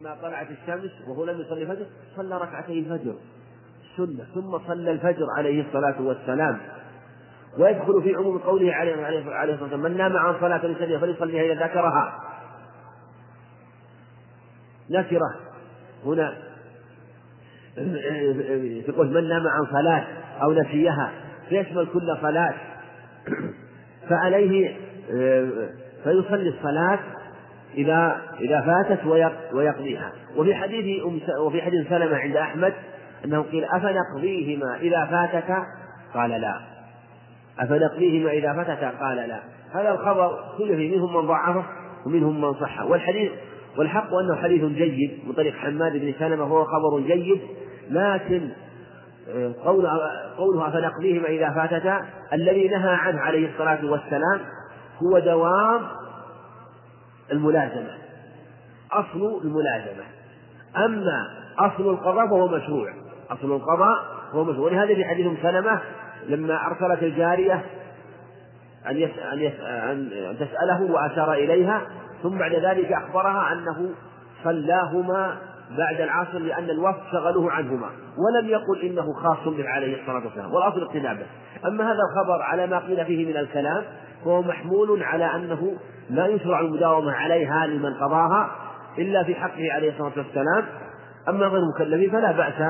ما طلعت الشمس وهو لم يصلي الفجر صلى ركعتي الفجر. سنة. ثم صلى الفجر عليه الصلاة والسلام. ويدخل في عموم قوله عليه عليه الصلاة والسلام من نام عن صلاة فليصليها فليصليها إذا ذكرها. نكرة. هنا تقول من نام عن صلاة أو نسيها فيشمل كل صلاة. فعليه فيصلي الصلاة إذا إذا فاتت ويقضيها. وفي حديث وفي حديث سلمة عند أحمد أنه قيل أفنقضيهما إذا فاتك؟ قال لا. أفنقضيهما إذا فاتك؟ قال لا. هذا الخبر كله منهم من ضعفه ومنهم من صحه. والحديث والحق أنه حديث جيد من طريق حماد بن سلمة هو خبر جيد لكن آه، قوله قوله أفنقضيهما إذا فاتتا الذي نهى عنه عليه الصلاة والسلام هو دوام الملازمة أصل الملازمة أما أصل القضاء فهو مشروع أصل القضاء هو مشروع ولهذا في حديث سلمة لما أرسلت الجارية أن. أن. أن تسأله وأشار إليها ثم بعد ذلك أخبرها أنه صلاهما بعد العصر لأن الوفد شغلوه عنهما ولم يقل إنه خاص به عليه الصلاة والسلام والأصل اقتداء به أما هذا الخبر على ما قيل فيه من الكلام فهو محمول على أنه لا يشرع المداومة عليها لمن قضاها إلا في حقه عليه الصلاة والسلام. أما غير المكلفين فلا بأس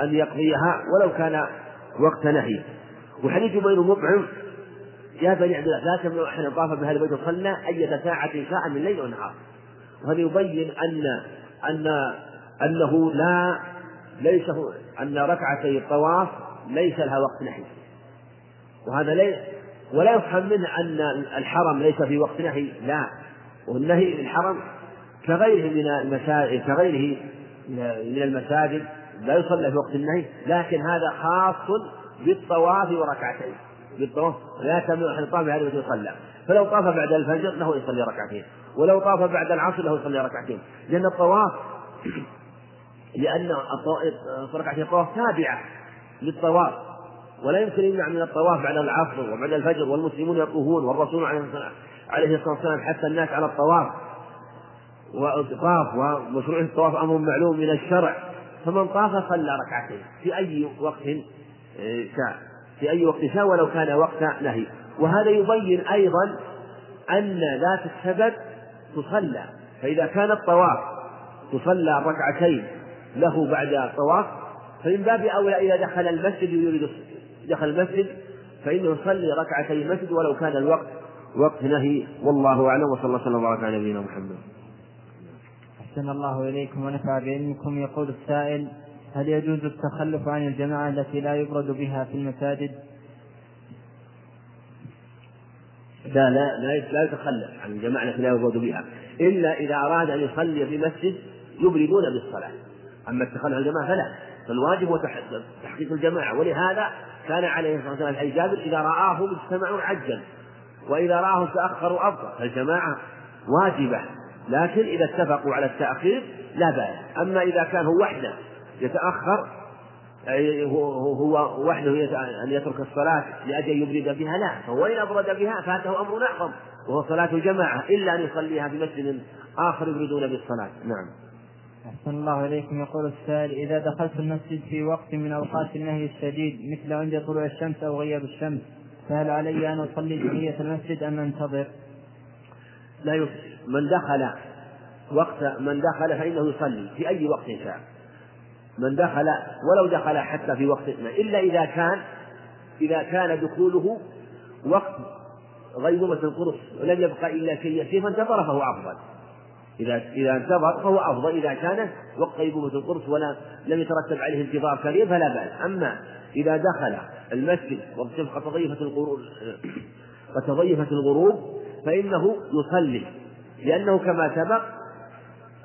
أن يقضيها ولو كان وقت نهي. وحديث بين مطعم يا بني عبد الله لا تمنعوا أحد طاف بهذا البيت وصلى أية ساعة شاء من ليل ونهار. وهذا يبين أن أن أنه لا ليس أن ركعتي الطواف ليس لها وقت نهي. وهذا ليس ولا يفهم منه أن الحرم ليس في وقت نهي لا. والنهي الحرم كغيره من المساجد كغيره من المساجد لا يصلى في وقت النهي لكن هذا خاص بالطواف وركعتين. بالطواف لا تمنع أحد طاف هذا يصلى. فلو طاف بعد الفجر له يصلي ركعتين. ولو طاف بعد العصر له يصلي ركعتين. لأن الطواف لأن ركعتين الطواف تابعة للطواف. ولا يمكن يمنع من الطواف بعد العصر وبعد الفجر والمسلمون يطوفون والرسول عليه الصلاة والسلام حث الناس على الطواف والطواف ومشروعية الطواف أمر معلوم من الشرع. فمن طاف صلى ركعتين في أي وقت شاء في أي وقت شاء ولو كان وقت نهي. وهذا يبين أيضا أن ذات السبب تصلى. فإذا كان الطواف تصلى ركعتين له بعد الطواف فمن باب أولى إذا دخل المسجد يريد دخل المسجد فإنه يصلي ركعتي المسجد ولو كان الوقت وقت نهي. والله أعلم وصلى الله وسلم وبارك على نبينا محمد. أحسن الله إليكم ونفع بعلمكم. يقول السائل هل يجوز التخلف عن الجماعة التي لا يبرد بها في المساجد؟ لا لا لا لا يتخلف عن الجماعة التي لا يبرد بها. إلا إذا أراد أن يصلي في مسجد يبردون بالصلاة. أما التخلف عن الجماعة فلا. فالواجب هو تحقيق الجماعة. ولهذا كان عليه الصلاة والسلام أي جابر إذا رآهم اجتمعوا عجل وإذا رآهم تأخروا أفضل. فالجماعة واجبة لكن إذا اتفقوا على التأخير لا بأس. أما إذا كان هو وحده يتأخر هو وحده أن يترك الصلاة لأجل يبرد بها لا. فهو إن أبرد بها؟ فاته أمر أعظم وهو صلاة الجماعة إلا أن يصليها في مسجد آخر يبردون بالصلاة. نعم. أحسن الله إليكم. يقول السائل إذا دخلت المسجد في وقت من أوقات النهي الشديد مثل عند طلوع الشمس أو غياب الشمس فهل علي أن أصلي تحية المسجد أم أنتظر؟ لا يصلي من دخل وقت من دخل فإنه يصلي في أي وقت شاء. من دخل ولو دخل حتى في وقت ما إلا إذا كان إذا كان دخوله وقت غيبوبة القرص ولم يبقى إلا شيء يسير فانتظر فهو أفضل. إذا إذا انتظر فهو أفضل إذا كان وقت غيبوبة القرص ولا لم يترتب عليه انتظار كبير فلا بأس. أما إذا دخل المسجد وقت تضيفت الغروب وتضيفت الغروب فإنه يصلي. لأنه كما سبق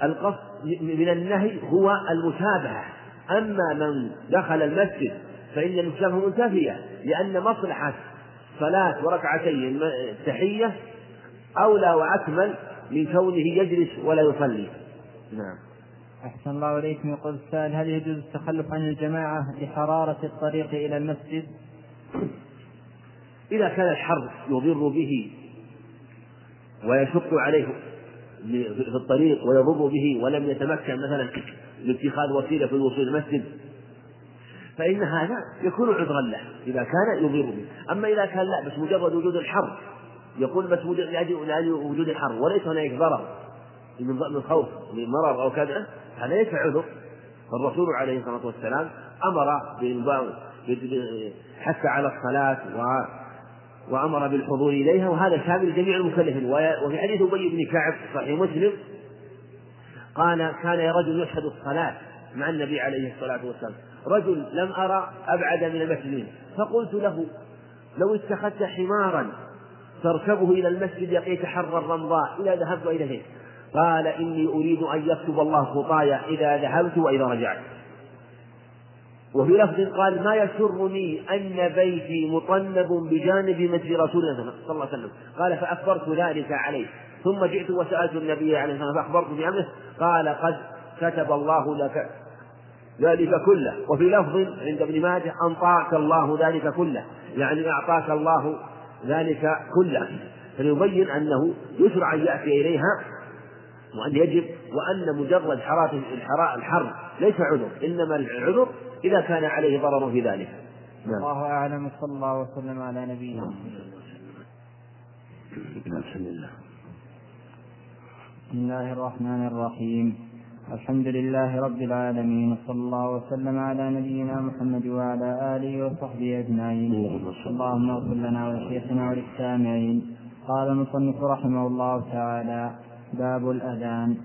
القصد من النهي هو المشابهة أما من دخل المسجد فإن المشابهة منتفية لأن مصلحة صلاة وركعتي التحية أولى وأكمل من كونه يجلس ولا يصلي. نعم. أحسن الله إليكم يقول السائل هل يجوز التخلف عن الجماعة لحرارة الطريق إلى المسجد؟ إذا كان الحر يضر به ويشق عليه في الطريق ويضر به ولم يتمكن مثلا من اتخاذ وسيلة في الوصول المسجد فإن هذا يكون عذرا له إذا كان يضر به. أما إذا كان لا بس مجرد وجود الحر يقول بس لأجل وجود الحر وليس هناك ضرر من خوف من مرض أو كذا. هذا ليس عذر. فالرسول عليه الصلاة والسلام أمر حث على الصلاة و وأمر بالحضور إليها. وهذا شامل جميع المكلفين. وفي حديث أبي بن كعب صحيح مسلم قال كان رجل يشهد الصلاة مع النبي عليه الصلاة والسلام. رجل لم أرى أبعد من المسجدين فقلت له لو اتخذت حمارا تركبه إلى المسجد حر الرمضاء إذا ذهبت إليه قال إني أريد أن يكتب الله خطايا إذا ذهبت وإذا رجعت. وفي لفظ قال ما يسرني أن بيتي مطنب بجانب مسجد رسول الله صلى الله عليه وسلم. قال فأخبرت ذلك عليه. ثم جئت وسألت النبي عليه الصلاة والسلام فأخبرت بأمره. قال قد كتب الله لك ذلك كله. وفي لفظ عند ابن ماجه أنطاك الله ذلك كله. يعني أعطاك الله ذلك كله فيبين أنه يشرع أن يأتي إليها وأن يجب وأن مجرد حرارة الحر ليس عذر إنما العذر إذا كان عليه ضرر في ذلك. نعم. الله أعلم صلى الله وسلم على نبينا بسم الله بسم الله الرحمن الرحيم. الحمد لله رب العالمين صلى الله وسلم على نبينا محمد وعلى آله وصحبه أجمعين. اللهم اغفر لنا ولشيخنا وللسامعين. قال المصنف رحمه الله تعالى باب الأذان.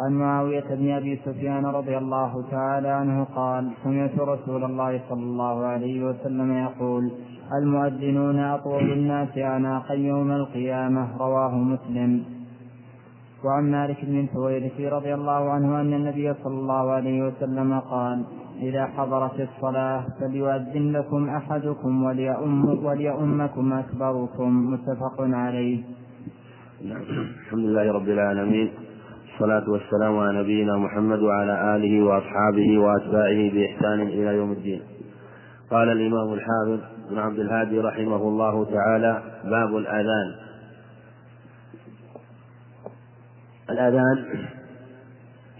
عن معاوية بن أبي سفيان رضي الله تعالى عنه قال سمعت رسول الله صلى الله عليه وسلم يقول المؤذنون أطول الناس أعناقا يوم القيامة رواه مسلم. وعن مالك بن الحويرث رضي الله عنه أن النبي صلى الله عليه وسلم قال إذا حضرت الصلاة فليؤذن لكم أحدكم وليؤم وليؤمكم أكبركم متفق عليه. الحمد لله رب العالمين والصلاة والسلام على نبينا محمد وعلى آله وأصحابه وأتباعه بإحسان إلى يوم الدين. قال الإمام الحافظ بن عبد الهادي رحمه الله تعالى باب الآذان. الآذان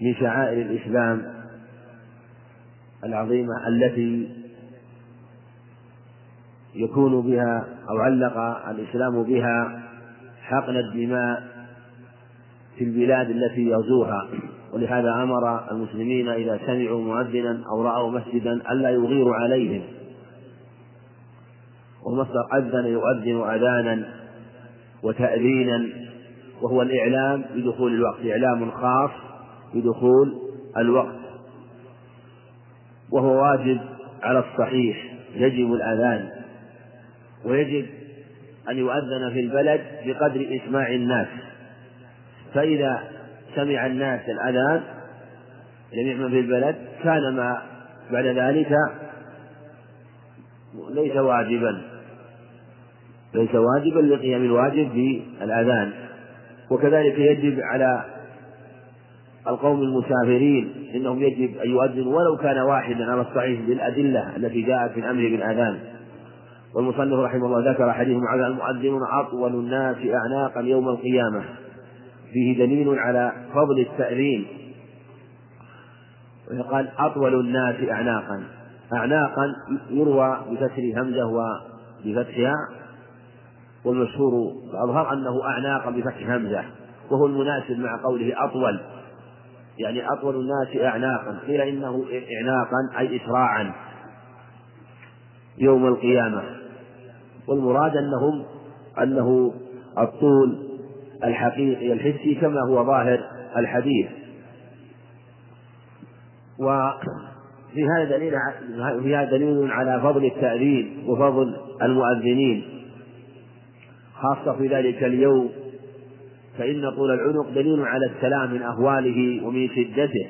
من شعائر الإسلام العظيمة التي يكون بها أو علق الإسلام بها حقن الدماء في البلاد التي يغزوها ولهذا أمر المسلمين إذا سمعوا مؤذنا أو رأوا مسجدا ألا يغيروا عليهم. ومصدر أذن يؤذن أذانا وتأذينا وهو الإعلام بدخول الوقت إعلام خاص بدخول الوقت. وهو واجب على الصحيح يجب الأذان ويجب أن يؤذن في البلد بقدر إسماع الناس. فإذا سمع الناس الأذان جميع من في البلد كان ما بعد ذلك ليس واجبا. ليس واجبا لقيام الواجب في الأذان وكذلك يجب على القوم المسافرين إنهم يجب أن يؤذنوا ولو كان واحدا على الصحيح بالأدلة التي جاءت في الامر بالآذان. والمصنف رحمه الله ذكر حديث معاذ المؤذنون أطول الناس أعناقا يوم القيامة. فيه دليل على فضل التأذين. ويقال أطول الناس أعناقا. أعناقا يروى بكسر همزة وبفتحها والمشهور الأظهر أنه أعناقا بفتح همزة وهو المناسب مع قوله أطول. يعني أطول الناس أعناقا. قيل إنه إعناقا أي إسراعا. يوم القيامة. والمراد أنهم أنه الطول الحقيقي الحسي كما هو ظاهر الحديث. وفي هذا دليل في هذا دليل على فضل التأذين وفضل المؤذنين. خاصة في ذلك اليوم فإن طول العنق دليل على السلام من أهواله ومن شدته.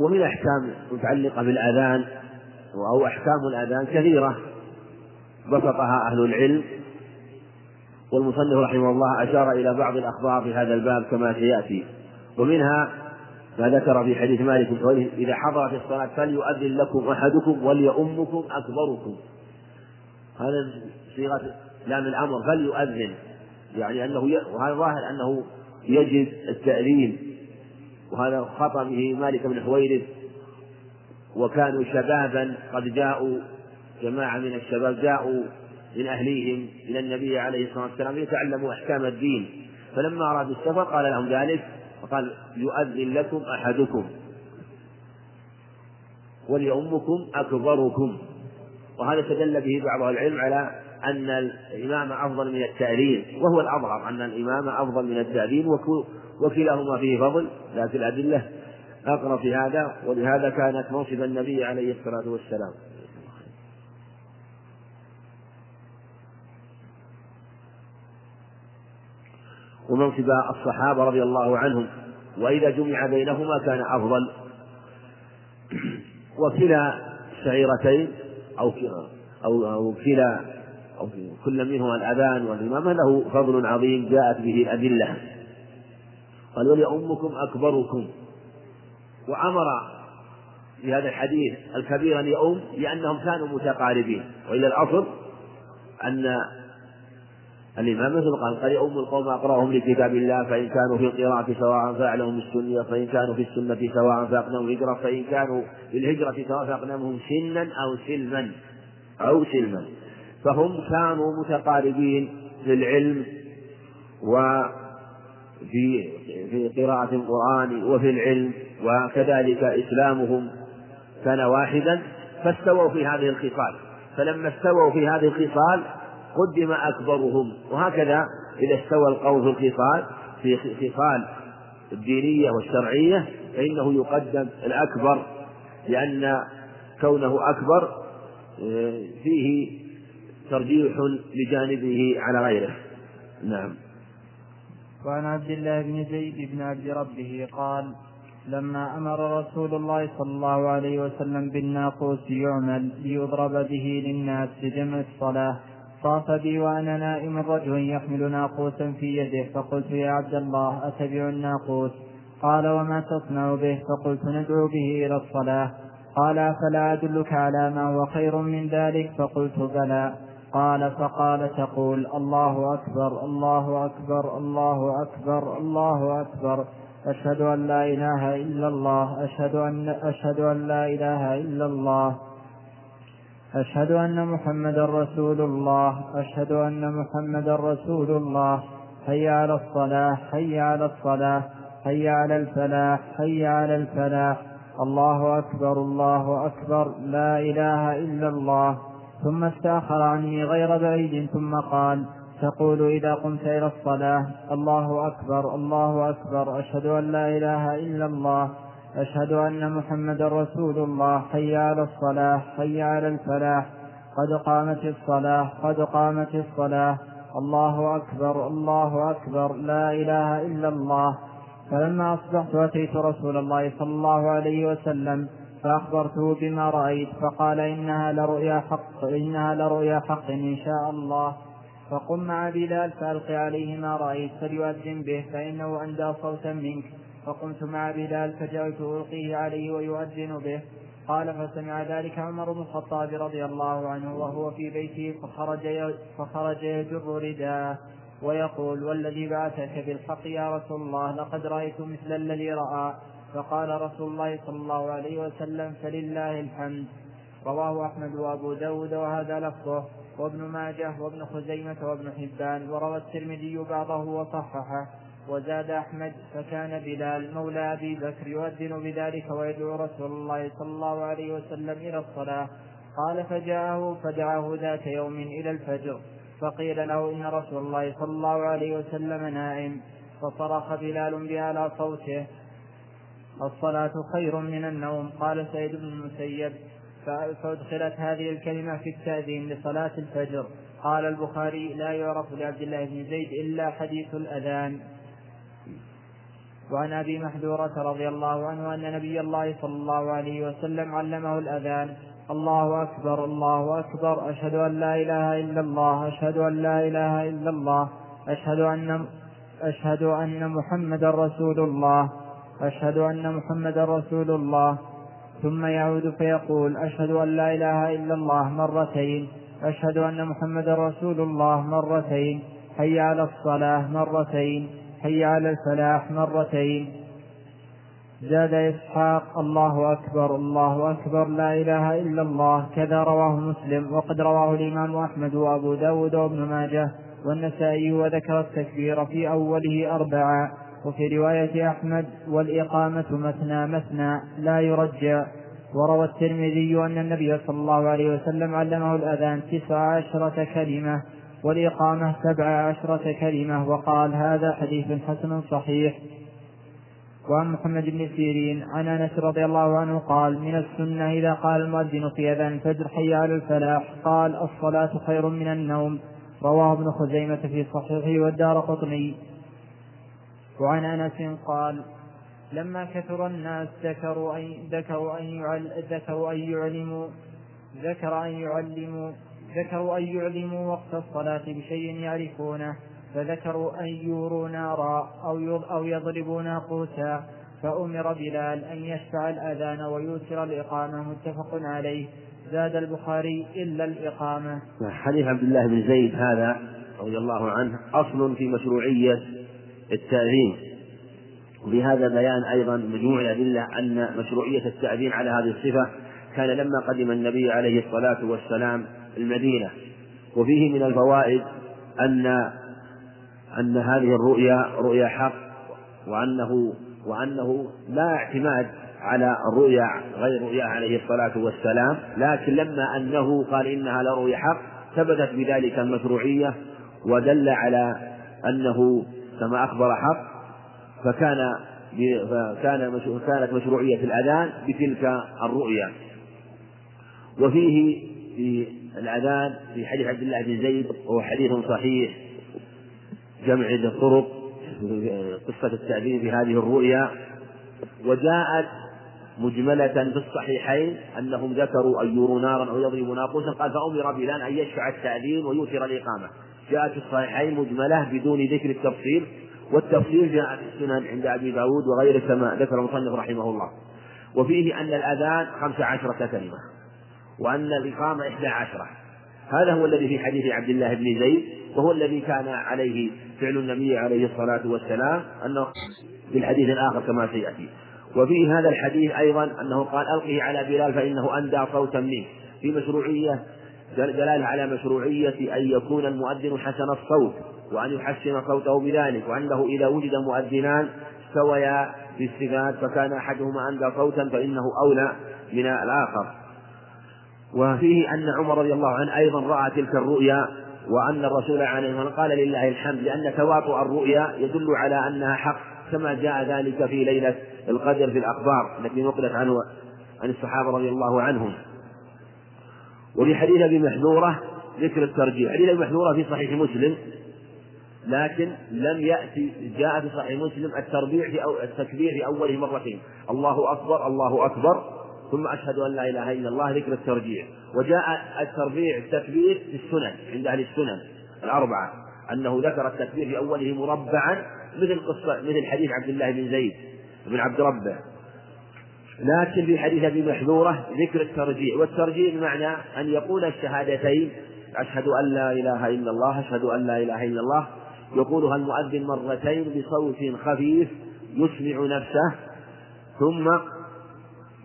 ومن أحكام متعلقة بالأذان أو أحكام الأذان كثيرة بسطها أهل العلم. والمصنف رحمه الله أشار إلى بعض الأخبار في هذا الباب كما سيأتي. ومنها ما ذكر في حديث مالك إذا حضرت الصلاة فليؤذن لكم أحدكم وليؤمكم أكبركم. هذا صيغة لام الأمر فليؤذن يعني أنه ي... وهذا ظاهر أنه يجد التأذين. وهذا خطأ به مالك بن حويرث. وكانوا شبابا قد جاءوا جماعة من الشباب جاءوا من أهليهم إلى النبي عليه الصلاة والسلام ليتعلموا أحكام الدين. فلما أرادوا السفر قال لهم ذلك وقال يؤذن لكم أحدكم. وليؤمكم أكبركم. وهذا استدل به بعض العلم على أن الإمام أفضل من التأذين وهو الأظهر أن الإمام أفضل من التأذين وكلاهما فيه فضل لكن الأدلة. أقرب في هذا ولهذا كانت موصف النبي عليه الصلاة والسلام. ومنصب الصحابة رضي الله عنهم وإذا جمع بينهما كان أفضل. وكلا الشعيرتين أو أو أو كلا أو كل منهما الأذان والإمامة له فضل عظيم جاءت به الأدلة. قال وليؤمكم أكبركم. وأمر في هذا الحديث الكبير يؤم لأنهم كانوا متقاربين. وإلى الأصل أن الإمام مثل قال قال يؤم القوم أقرأهم لكتاب الله فإن كانوا في القراءة سواء فأعلمهم السنة فإن كانوا في السنة سواء فأقنهم هجرة فإن كانوا في الهجرة سواء فأقنهم سنا أو سلما أو سلما. فهم كانوا متقاربين في العلم وفي في قراءة القرآن وفي العلم وكذلك إسلامهم. كان واحدا فاستووا في هذه الخصال. فلما استووا في هذه الخصال قدم أكبرهم. وهكذا إذا استوى القوم في الخصال في خصال الدينية والشرعية فإنه يقدم الأكبر لأن كونه أكبر آه، فيه ترجيح لجانبه على غيره. نعم. وعن عبد الله بن زيد بن عبد ربه قال لما أمر رسول الله صلى الله عليه وسلم بالناقوس يعمل ليضرب به للناس لجمع الصلاة طاف بي وأنا نائم رجل يحمل ناقوسا في يده فقلت يا عبد الله أتبع الناقوس؟ قال وما تصنع به؟ فقلت ندعو به إلى الصلاة. قال أفلا أدلك على ما هو خير من ذلك؟ فقلت بلى. قال فقال تقول الله أكبر الله أكبر الله أكبر الله أكبر. أشهد أن لا إله إلا الله أشهد أن أشهد أن لا إله إلا الله. أشهد أن محمدا رسول الله أشهد أن محمدا رسول الله. حي على الصلاة حي على الصلاة حي على الفلاح حي على الفلاح. الله أكبر الله أكبر لا إله إلا الله. ثم استأخر عني غير بعيد ثم قال تقول إذا قمت إلى الصلاة الله أكبر الله أكبر. أشهد أن لا إله إلا الله. أشهد أن محمدا رسول الله حي على الصلاة حي على الفلاح قد قامت الصلاة قد قامت الصلاة. الله أكبر الله أكبر لا إله إلا الله. فلما أصبحت أتيت رسول الله صلى الله عليه وسلم فأخبرته بما رأيت فقال إنها لرؤيا حق إنها لرؤيا حق إن شاء الله. فقم مع بلال فألق عليه ما رأيت فليؤذن به فإنه أندى صوتا منك. فقمت مع بلال فجعلت ألقيه عليه ويؤذن به. قال فسمع ذلك عمر بن الخطاب رضي الله عنه وهو في بيته فخرج فخرج يجر رداءه ويقول والذي بعثك بالحق يا رسول الله لقد رأيت مثل الذي رأى. فقال رسول الله صلى الله عليه وسلم فلله الحمد. رواه أحمد وأبو داود وهذا لفظه. وابن ماجه وابن خزيمة وابن حبان. وروى الترمذي بعضه وصححه. وزاد أحمد فكان بلال مولى أبي بكر يؤذن بذلك ويدعو رسول الله صلى الله عليه وسلم إلى الصلاة. قال فجاءه فدعاه ذات يوم إلى الفجر. فقيل له إن رسول الله صلى الله عليه وسلم نائم. فصرخ بلال بأعلى صوته الصلاة خير من النوم. قال سيد بن المسيب فأدخلت هذه الكلمة في التأذين لصلاة الفجر. قال البخاري لا يعرف لعبد الله بن زيد إلا حديث الأذان. وعن أبي محذورة رضي الله عنه أن نبي الله صلى الله عليه وسلم علمه الأذان. الله أكبر الله أكبر. أشهد أن لا إله إلا الله أشهد أن لا إله إلا الله أشهد أن أشهد أن محمدا رسول الله أشهد أن محمدا رسول الله. ثم يعود فيقول أشهد أن لا إله إلا الله مرتين أشهد أن محمدا رسول الله مرتين حي على الصلاة مرتين. حي على الفلاح مرتين. زاد إسحاق الله أكبر الله أكبر لا إله إلا الله. كذا رواه مسلم وقد رواه الإمام أحمد وأبو داود وابن ماجه والنسائي وذكر التكبير في أوله أربعا وفي رواية أحمد والإقامة مثنى مثنى لا يرجى وروى الترمذي أن النبي صلى الله عليه وسلم علمه الأذان تسع عشرة كلمة. والإقامة سبع عشرة كلمة وقال هذا حديث حسن صحيح. وعن محمد بن سيرين عن أنس رضي الله عنه قال من السنة إذا قال المؤذن في أذان الفجر حي على الفلاح قال الصلاة خير من النوم. رواه ابن خزيمة في صحيحه والدار قطني. وعن أنس قال لما كثر الناس ذكروا أن ذكروا يعل ذكروا أن يعلموا ذكر أن يعلموا ذكروا أن يعلموا وقت الصلاة بشيء يعرفونه فذكروا أن يوروا نارا أو أو يضربوا ناقوسا فأمر بلال أن يشفع الأذان ويوتر الإقامة متفق عليه. زاد البخاري إلا الإقامة. حديث عبد الله بن زيد هذا رضي الله عنه أصل في مشروعية التأذين وبهذا بيان أيضا مجموع الأدلة أن مشروعية التأذين على هذه الصفة كان لما قدم النبي عليه الصلاة والسلام المدينة. وفيه من الفوائد أن أن هذه الرؤيا رؤيا حق وأنه وأنه لا اعتماد على الرؤيا غير رؤيا عليه الصلاة والسلام لكن لما أنه قال إنها لرؤيا حق ثبتت بذلك المشروعية ودل على أنه كما أخبر حق فكان فكان كانت مشروعية الأذان بتلك الرؤيا. وفيه في الأذان في حديث عبد الله بن زيد وهو حديث صحيح. جمع الطرق قصة التأذين في هذه الرؤيا. وجاءت مجملة في الصحيحين أنهم ذكروا أن يروا نارا أو يضربوا ناقوسا قال فأمر بلال أن يشفع التأذين ويوتر الإقامة. جاءت في الصحيحين مجملة بدون ذكر التفصيل والتفصيل جاء في السنن عند أبي داود وغيره كما ذكر المصنف رحمه الله. وفيه أن الأذان خمس عشرة كلمة. وأن الإقامة إحدى عشرة. هذا هو الذي في حديث عبد الله بن زيد وهو الذي كان عليه فعل النبي عليه الصلاة والسلام أنه في الحديث الآخر كما سيأتي. وفي هذا الحديث أيضا أنه قال ألقه على بلال فإنه أندى صوتا منه. في مشروعية دلالة على مشروعية أن يكون المؤذن حسن الصوت وأن يحسن صوته بذلك وأنه إذا وجد مؤذنان استويا في الصفات فكان أحدهما أندى صوتا فإنه أولى من الآخر. وفيه أن عمر رضي الله عنه أيضا رأى تلك الرؤيا وأن الرسول عليه الصلاة والسلام قال لله الحمد لأن تواطؤ الرؤيا يدل على أنها حق كما جاء ذلك في ليلة القدر في الأخبار التي نقلت عنه عن الصحابة رضي الله عنهم. وفي حديث أبي محذورة ذكر الترجيح. حديث أبي محذورة في صحيح مسلم لكن لم يأتي جاء في صحيح مسلم التربيع في أو التكبير في أوله مرتين. الله أكبر الله أكبر. ثم أشهد أن لا إله إلا الله ذكر الترجيع. وجاء التربيع التكبير في السنن عند أهل السنن الأربعة. أنه ذكر التكبير في أوله مربعا مثل قصة مثل حديث عبد الله بن زيد بن عبد ربه. لكن في حديث أبي محذورة ذكر الترجيع. والترجيع بمعنى أن يقول الشهادتين أشهد أن لا إله إلا الله أشهد أن لا إله إلا الله. يقولها المؤذن مرتين بصوت خفيف يسمع نفسه ثم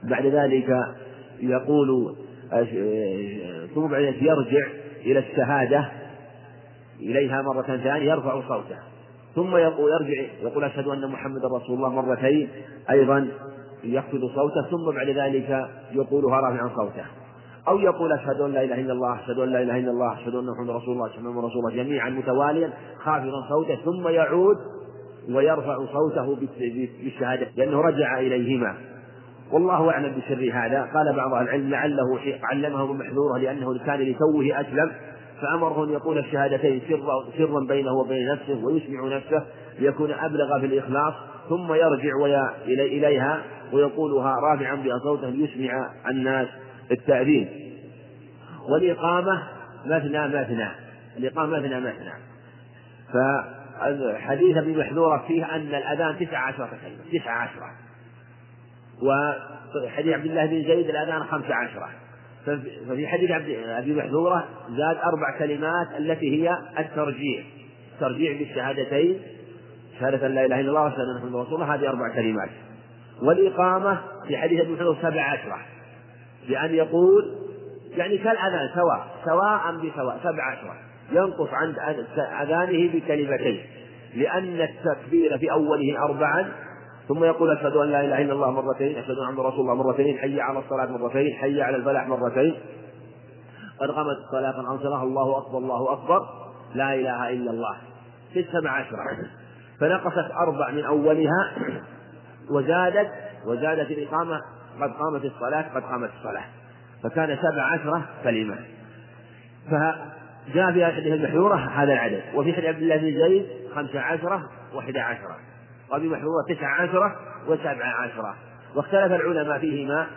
بعد ذلك يقول ثم بعد ذلك يرجع إلى الشهادة إليها مرة ثانية يرفع صوته. ثم يقول يرجع يقول أشهد أن محمدا رسول الله مرتين أيضا يخفض صوته ثم بعد ذلك يقولها رافعا صوته. أو يقول أشهد أن لا إله إلا الله أشهد أن لا إله إلا الله أشهد أن محمدا رسول الله أشهد أن رسول الله جميعا متواليا خافضا صوته ثم يعود ويرفع صوته بالشهادة لأنه رجع إليهما. والله أعلم بسر هذا. قال بعض العلم لعله علمه محذوره لأنه كان لتوه أسلم فأمره أن يقول الشهادتين سرا سرا بينه وبين نفسه ويسمع نفسه ليكون أبلغ في الإخلاص ثم يرجع ويا إليها ويقولها رافعا بها صوته ليسمع الناس التأذين. والإقامة مثنى مثنى. الإقامة مثنى مثنى. فحديث ابي محذورة فيه أن الأذان تسع عشرة كلمة تسع عشرة. وحديث عبد الله بن زيد الأذان خمس عشرة. ففي حديث عبد أبي محذورة زاد أربع كلمات التي هي الترجيح. الترجيع بالشهادتين. شهادة لا إله إلا الله وأشهد أن رسول الله هذه أربع كلمات. والإقامة في حديث ابن مسعود سبع عشرة. بأن يقول يعني كالأذان سواء سواء بسواء سبع عشرة. ينقص عن أذانه بكلمتين. لأن التكبير في أوله أربعا ثم يقول أشهد أن لا إله إلا الله مرتين أشهد أن محمدا رسول الله مرتين حي على الصلاة مرتين حي على الفلاح مرتين. قد قامت الصلاة قد أنصرها الله أكبر الله أكبر لا إله إلا الله. في السبع عشرة. فنقصت أربع من أولها وزادت وزادت الإقامة قد قامت الصلاة قد قامت الصلاة. فكان سبع عشرة كلمة. فجاء في الحديث المحذورة هذا العدد. وفي حديث عبد الله بن زيد خمس عشرة وإحدى عشرة. وفي محذورة تسع عشرة وسبع عشرة. واختلف العلماء فيهما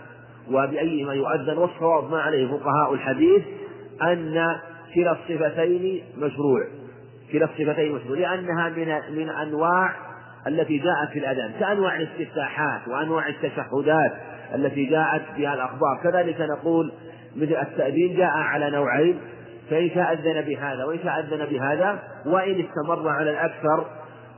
وبأيهما يؤذن والصواب ما عليه فقهاء الحديث أن كلا الصفتين مشروع. كلا الصفتين مشروع لأنها من من أنواع التي جاءت في الأذان كأنواع الاستفتاحات وأنواع التشهدات التي جاءت بها الأخبار. كذلك نقول مثل التأذين جاء على نوعين فإن شاء أذن بهذا وإن شاء أذن بهذا وإن استمر على الأكثر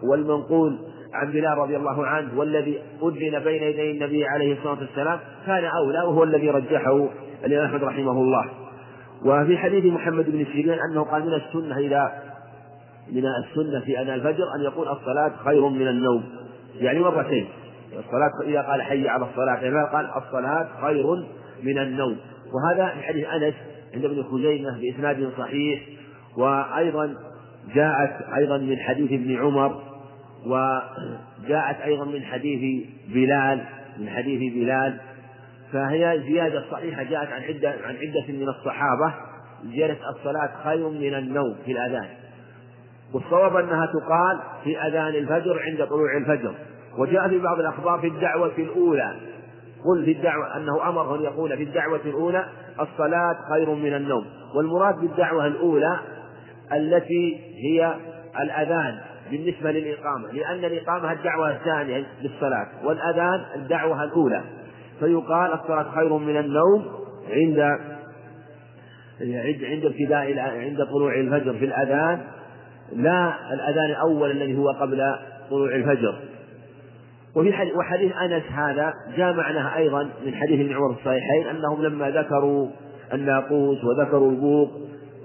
والمنقول عن بلال رضي الله عنه والذي أذن بين يدي النبي عليه الصلاة والسلام كان أولى وهو الذي رجحه الإمام أحمد رحمه الله. وفي حديث محمد بن سيرين أنه قال من السنة إذا من السنة في أذان الفجر أن يقول الصلاة خير من النوم. يعني مرتين. الصلاة إذا قال حي على الصلاة إذا قال الصلاة خير من النوم. وهذا في حديث أنس عند ابن خزيمة بإسناد صحيح. وأيضا جاءت أيضا من حديث ابن عمر وجاءت أيضا من حديث بلال من حديث بلال فهي زيادة صحيحة جاءت عن عدة عن عدة من الصحابة زيادة الصلاة خير من النوم في الأذان. والصواب أنها تقال في أذان الفجر عند طلوع الفجر. وجاء في بعض الأخبار في الدعوة الأولى. قل في الدعوة أنه أمره أن يقول في الدعوة الأولى الصلاة خير من النوم. والمراد بالدعوة الأولى التي هي الأذان. بالنسبة للإقامة لأن الإقامة الدعوة الثانية للصلاة والأذان الدعوة الأولى. فيقال الصلاة خير من النوم عند عند ابتداء عند طلوع الفجر في الأذان لا الأذان الأول الذي هو قبل طلوع الفجر. وفي حديث وحديث أنس هذا جاء معناه أيضا من حديث ابن عمر الصحيحين أنهم لما ذكروا الناقوس وذكروا البوق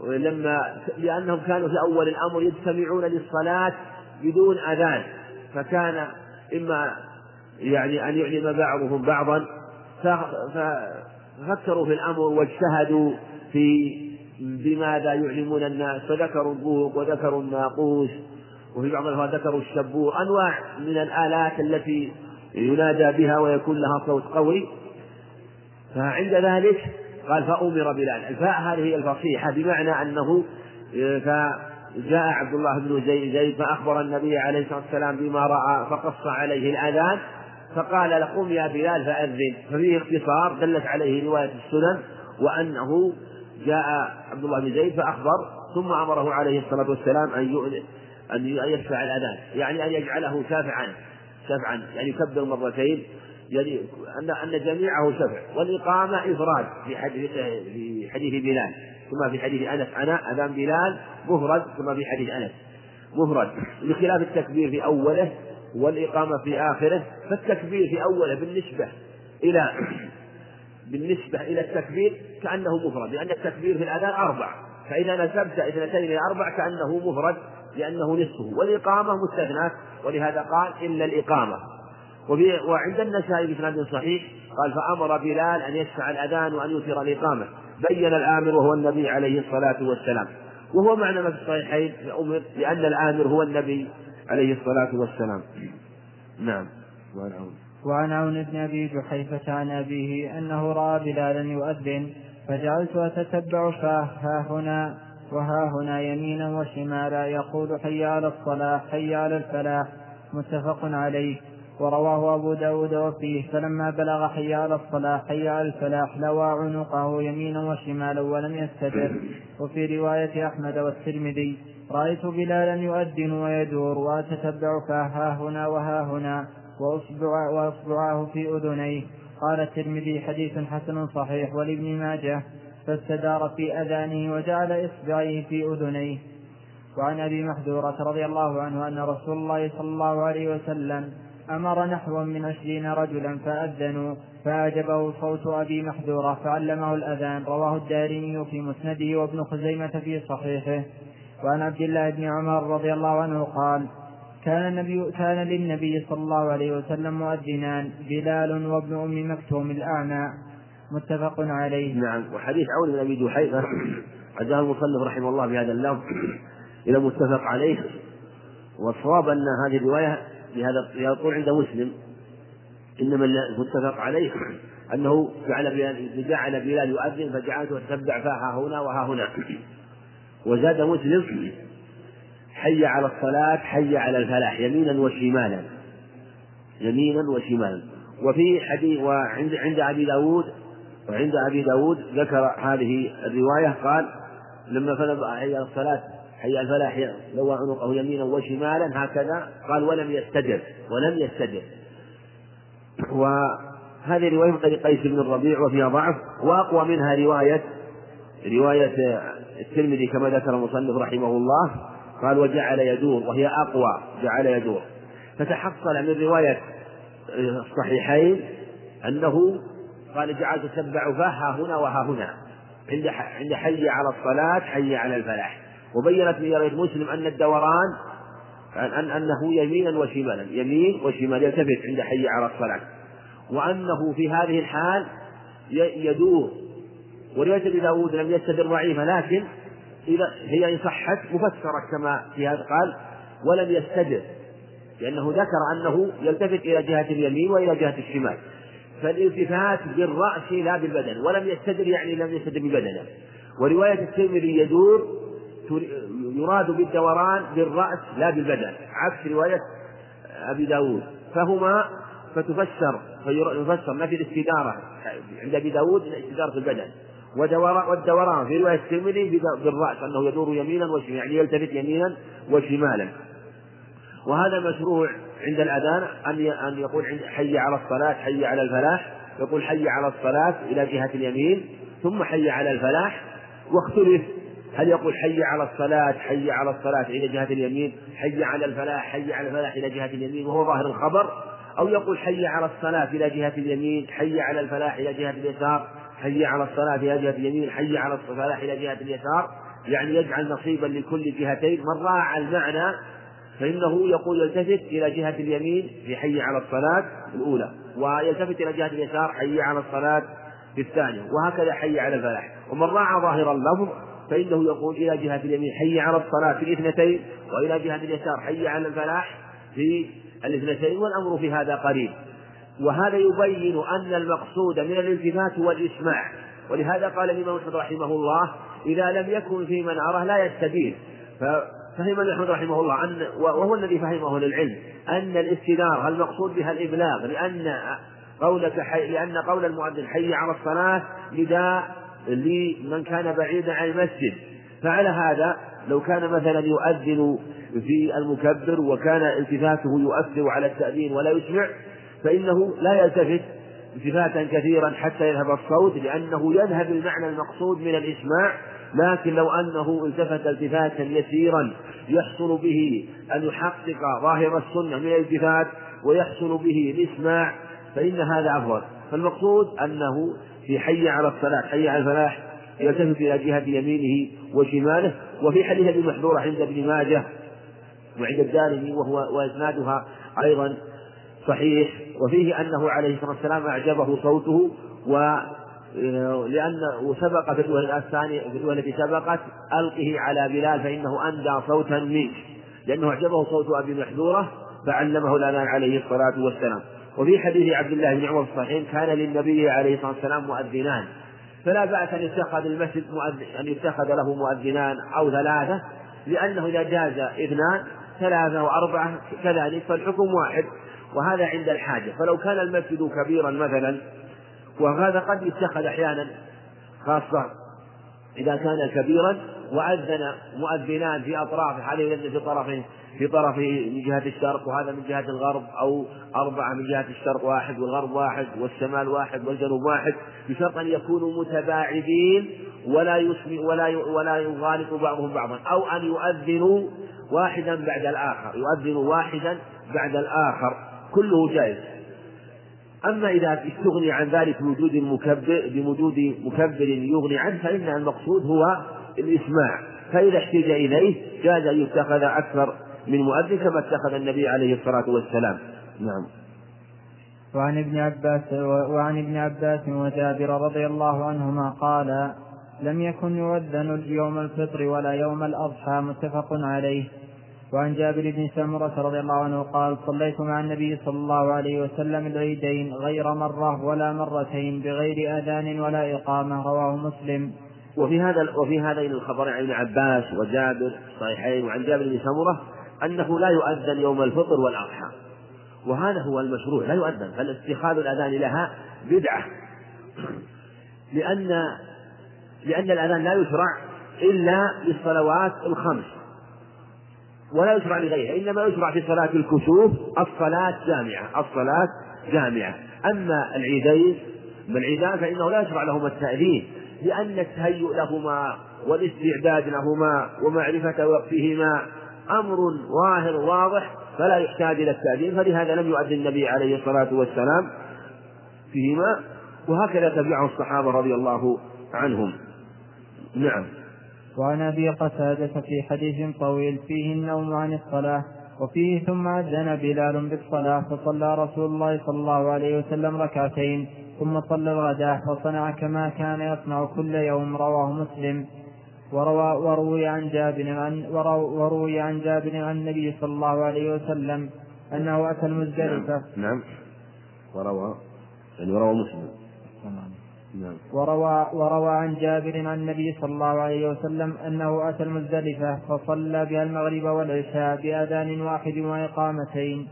لما لأنهم كانوا في أول الأمر يجتمعون للصلاة بدون أذان فكان إما يعني أن يعلم بعضهم بعضا ففكروا في الأمر واجتهدوا في بماذا يعلمون الناس فذكروا البوق وذكروا الناقوس وفي بعض الألفاظ ذكروا الشبور أنواع من الآلات التي ينادى بها ويكون لها صوت قوي. فعند ذلك قال فأمر بلال. الفاء هذه هي الفصيحة بمعنى أنه فجاء عبد الله بن زيد فأخبر النبي عليه الصلاة والسلام بما رأى فقص عليه الأذان فقال له قم يا بلال فأذن. ففيه اختصار دلت عليه رواية السنن وأنه جاء عبد الله بن زيد فأخبر ثم أمره عليه الصلاة والسلام أن أن يشفع الأذان يعني أن يجعله شافعا شفعا يعني يكبر مرتين أن أن جميعه شفع. والإقامة إفراد في حديث في حديث بلال. ثم في حديث أنس أنا أذان بلال مفرد ثم في حديث أنس مفرد. بخلاف التكبير في أوله والإقامة في آخره فالتكبير في أوله بالنسبة إلى بالنسبة إلى التكبير كأنه مفرد لأن التكبير في الأذان أربع. فإذا نسبت اثنتين إلى أربع كأنه مفرد لأنه نصفه. والإقامة مستثناة ولهذا قال إلا الإقامة. وعند النسائي بسند صحيح قال فأمر بلال أن يشفع الأذان وأن يوتر الإقامة. بين الآمر وهو النبي عليه الصلاة والسلام. وهو معنى ما في الصحيحين أمر لأن الآمر هو النبي عليه الصلاة والسلام. نعم. وعن عون. وعن عون بن أبي جحيفة عن أبيه أنه رأى بلالا يؤذن فجعلت أتتبع فاه ها هنا وها هنا يمينا وشمالا يقول حي على الصلاة حي على الفلاح متفق عليه. ورواه أبو داود وفيه فلما بلغ حي على الصلاة حي على الفلاح لوى عنقه يمينا وشمالا ولم يستتر. وفي رواية أحمد والترمذي رأيت بلالا يؤذن ويدور وأتتبع فاه ها هنا وها هنا وأصبع وأصبعاه في أذنيه. قال الترمذي حديث حسن صحيح ولابن ماجه فاستدار في أذانه وجعل إصبعيه في أذنيه. وعن أبي محذورة رضي الله عنه أن رسول الله صلى الله عليه وسلم أمر نحو من عشرين رجلا فأذنوا فأعجبه صوت أبي محذورة فعلمه الأذان. رواه الدارمي في مسنده وابن خزيمة في صحيحه. وعن عبد الله بن عمر رضي الله عنه قال كان النبي كان للنبي صلى الله عليه وسلم مؤذنان بلال وابن أم مكتوم الأعمى. متفق عليه. نعم. وحديث عون بن أبي جحيفة عزاه المصنف رحمه الله بهذا اللفظ إلى متفق عليه. والصواب أن هذه الرواية بهذا يقول عند مسلم. إنما المتفق عليه أنه جعل بلال جعل بلال يؤذن فجعلته اتبع فها هنا وها هنا. وزاد مسلم حي على الصلاة حي على الفلاح يمينا وشمالا. يمينا وشمالا. وفي حديث وعند عند أبي داود وعند أبي داود ذكر هذه الرواية قال لما حي على الصلاة حي الفلاح لوى عنقه يمينا وشمالا هكذا. قال ولم يستدر ولم يستدر وهذه رواية من قيس بن الربيع وفيها ضعف. وأقوى منها رواية رواية الترمذي كما ذكر المصنف رحمه الله. قال وجعل يدور وهي أقوى جعل يدور. فتحصل من رواية الصحيحين أنه قال جعلت تتبع فها هنا وها هنا. عند عند حي على الصلاة حي على الفلاح. وبينت من رواية مسلم أن الدوران أن أنه يمينا وشمالا يمين وشمال يلتفت عند حي على الصلاة وأنه في هذه الحال يدور. ورواية أبي داود لم يستدر ضعيفة لكن إذا هي إن صحت مفسرة كما في هذا قال ولم يستدر. لأنه ذكر أنه يلتفت إلى جهة اليمين وإلى جهة الشمال. فالالتفات بالرأس لا بالبدن ولم يستدر يعني لم يستدر ببدنه. ورواية الترمذي يدور يراد بالدوران بالرأس لا بالبدن. عكس رواية أبي داود. فهما فتفسر فيفسر نفي الاستدارة. عند أبي داود استدارة البدن. والدوران في رواية الترمذي بالرأس أنه يدور يمينا وشمالا يعني يلتفت يمينا وشمالا. وهذا مشروع عند الأذان أن أن يقول حي على الصلاة حي على الفلاح. يقول حي على الصلاة إلى جهة اليمين ثم حي على الفلاح واختلف هل يقول حي على الصلاة حي على الصلاة إلى جهة اليمين حي على الفلاح حي على الفلاح إلى جهة اليمين وهو ظاهر الخبر أو يقول حي على الصلاة إلى جهة اليمين حي على الفلاح إلى جهة اليسار حي على الصلاة إلى جهة اليمين حي على الفلاح إلى جهة اليسار يعني يجعل نصيبا لكل جهتين من راعى المعنى فإنه يقول يلتفت إلى جهة اليمين في حي على الصلاة الأولى ويلتفت إلى جهة اليسار حي على الصلاة في الثانية وهكذا حي على الفلاح ومن راعى ظاهر اللفظ فإنه يقول إلى جهة اليمين حي على الصلاة في الاثنتين وإلى جهة اليسار حي على الفلاح في الاثنتين والأمر في هذا قريب. وهذا يبين أن المقصود من الالتفات هو الإسماع ولهذا قال الإمام أحمد رحمه الله إذا لم يكن في من أراه لا ففهم أحمد رحمه الله أن وهو الذي فهمه للعلم أن الاستدار المقصود بها الإبلاغ لأن قولك حي لأن قول المؤذن حي على الصلاة نداء لمن كان بعيدا عن المسجد. فعلى هذا لو كان مثلا يؤذن في المكبر وكان التفاته يؤثر على التأذين ولا يسمع فإنه لا يلتفت التفاتا كثيرا حتى يذهب الصوت لأنه يذهب المعنى المقصود من الإسماع. لكن لو أنه التفت التفاتا يسيرا يحصل به أن يحقق ظاهر السنة من الالتفات ويحصل به الإسماع فإن هذا أفضل. فالمقصود أنه في حي على الصلاة حي على الفلاح يلتفت إلى جهة يمينه وشماله وفي حديث أبي محذورة عند ابن ماجه وعند الدارمي وهو وإسنادها أيضا صحيح وفيه أنه عليه الصلاة والسلام أعجبه صوته و لأنه سبق في الوهلة الثانية في الوهلة التي سبقت ألقه على بلال فإنه أندى صوتا منك لأنه أعجبه صوت أبي محذورة فعلمه الأذان عليه الصلاة والسلام. وفي حديث عبد الله بن عمر الصحيح كان للنبي عليه الصلاة والسلام مؤذنان. فلا بأس أن يتخذ المسجد مؤذن أن يتخذ له مؤذنان أو ثلاثة لأنه إذا جاز اثنان ثلاثة وأربعة كذلك فالحكم واحد وهذا عند الحاجة. فلو كان المسجد كبيرا مثلا وهذا قد يتخذ أحيانا خاصة إذا كان كبيرا وأذن مؤذنان في أطرافه عليه في طرفه في طرفه من جهة الشرق وهذا من جهة الغرب أو أربعة من جهة الشرق واحد والغرب واحد والشمال واحد والجنوب واحد بشرط أن يكونوا متباعدين ولا يسمع ولا ولا يغالط بعضهم بعضا أو أن يؤذنوا واحدا بعد الآخر يؤذنوا واحدا بعد الآخر كله جائز. أما إذا استغني عن ذلك بوجود المكبر بوجود مكبر يغني عنه فإن المقصود هو الإسماع. فإذا احتج إليه جاز أن يتخذ أكثر من مؤذن كما اتخذ النبي عليه الصلاة والسلام. نعم. وعن ابن عباس وعن ابن عباس وجابر رضي الله عنهما قال لم يكن يؤذن يوم الفطر ولا يوم الأضحى متفق عليه. وعن جابر بن سمرة رضي الله عنه قال صليت مع النبي صلى الله عليه وسلم العيدين غير مرة ولا مرتين بغير أذان ولا إقامة. رواه مسلم. وفي هذا وفي هذين الخبرين عن ابن عباس وجابر الصحيحين وعن جابر بن سمرة أنه لا يؤذن يوم الفطر والأضحى. وهذا هو المشروع لا يؤذن بل اتخاذ الأذان لها بدعة. لأن لأن الأذان لا يشرع إلا للصلوات الخمس. ولا يشرع لغيرها إنما يشرع في صلاة الكسوف الصلاة جامعة الصلاة جامعة. أما العيدين العيدان فإنه لا يشرع لهما التأذين لأن التهيؤ لهما والاستعداد لهما ومعرفة وقتهما أمر ظاهر واضح فلا يحتاج إلى التأذين فلهذا لم يؤذن النبي عليه الصلاة والسلام فيهما وهكذا تبعه الصحابة رضي الله عنهم. نعم. وعن أبي قتادة في حديث طويل فيه النوم عن الصلاة وفيه ثم أذن بلال بالصلاة فصلى رسول الله صلى الله عليه وسلم ركعتين ثم صلى الغداة وصنع كما كان يصنع كل يوم رواه مسلم. وروى وروي عن جابر عن وروي عن جابر عن النبي صلى الله عليه وسلم أنه أتى المزدلفة. نعم, نعم. وروى. يعني وروى مسلم. نعم. وروى وروى عن جابر عن النبي صلى الله عليه وسلم أنه أتى المزدلفة فصلى بها المغرب والعشاء بأذان واحد وإقامتين.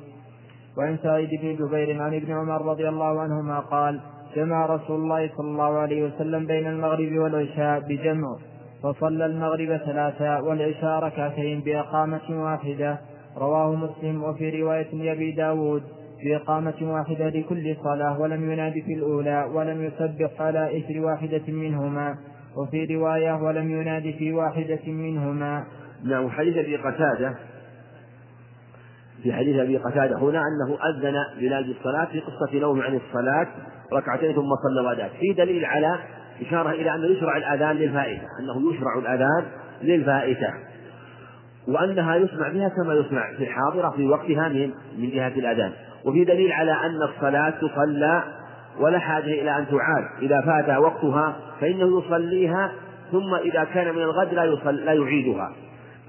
وعن سعيد بن جبير عن ابن عمر رضي الله عنهما قال جمع رسول الله صلى الله عليه وسلم بين المغرب والعشاء بجمع. فصلى المغرب ثلاثا والعشاء ركعتين بإقامة واحدة. رواه مسلم وفي رواية لأبي داود بإقامة واحدة لكل صلاة ولم يناد في الأولى ولم يسبح على إثر واحدة منهما. وفي رواية ولم يناد في واحدة منهما. نعم حديث أبي قتادة. في حديث أبي قتادة هنا أنه أذن بلال بالصلاة في قصة نوم عن الصلاة ركعتين ثم صلى الغداة في دليل على إشارة إلى أنه يشرع الأذان للفائتة أنه يشرع الأذان للفائتة. وأنها يسمع بها كما يسمع في الحاضرة في وقتها من من جهة الأذان. وفي دليل على أن الصلاة تصلى ولا حاجة إلى أن تعاد. إذا فات وقتها فإنه يصليها ثم إذا كان من الغد لا يصل لا يعيدها.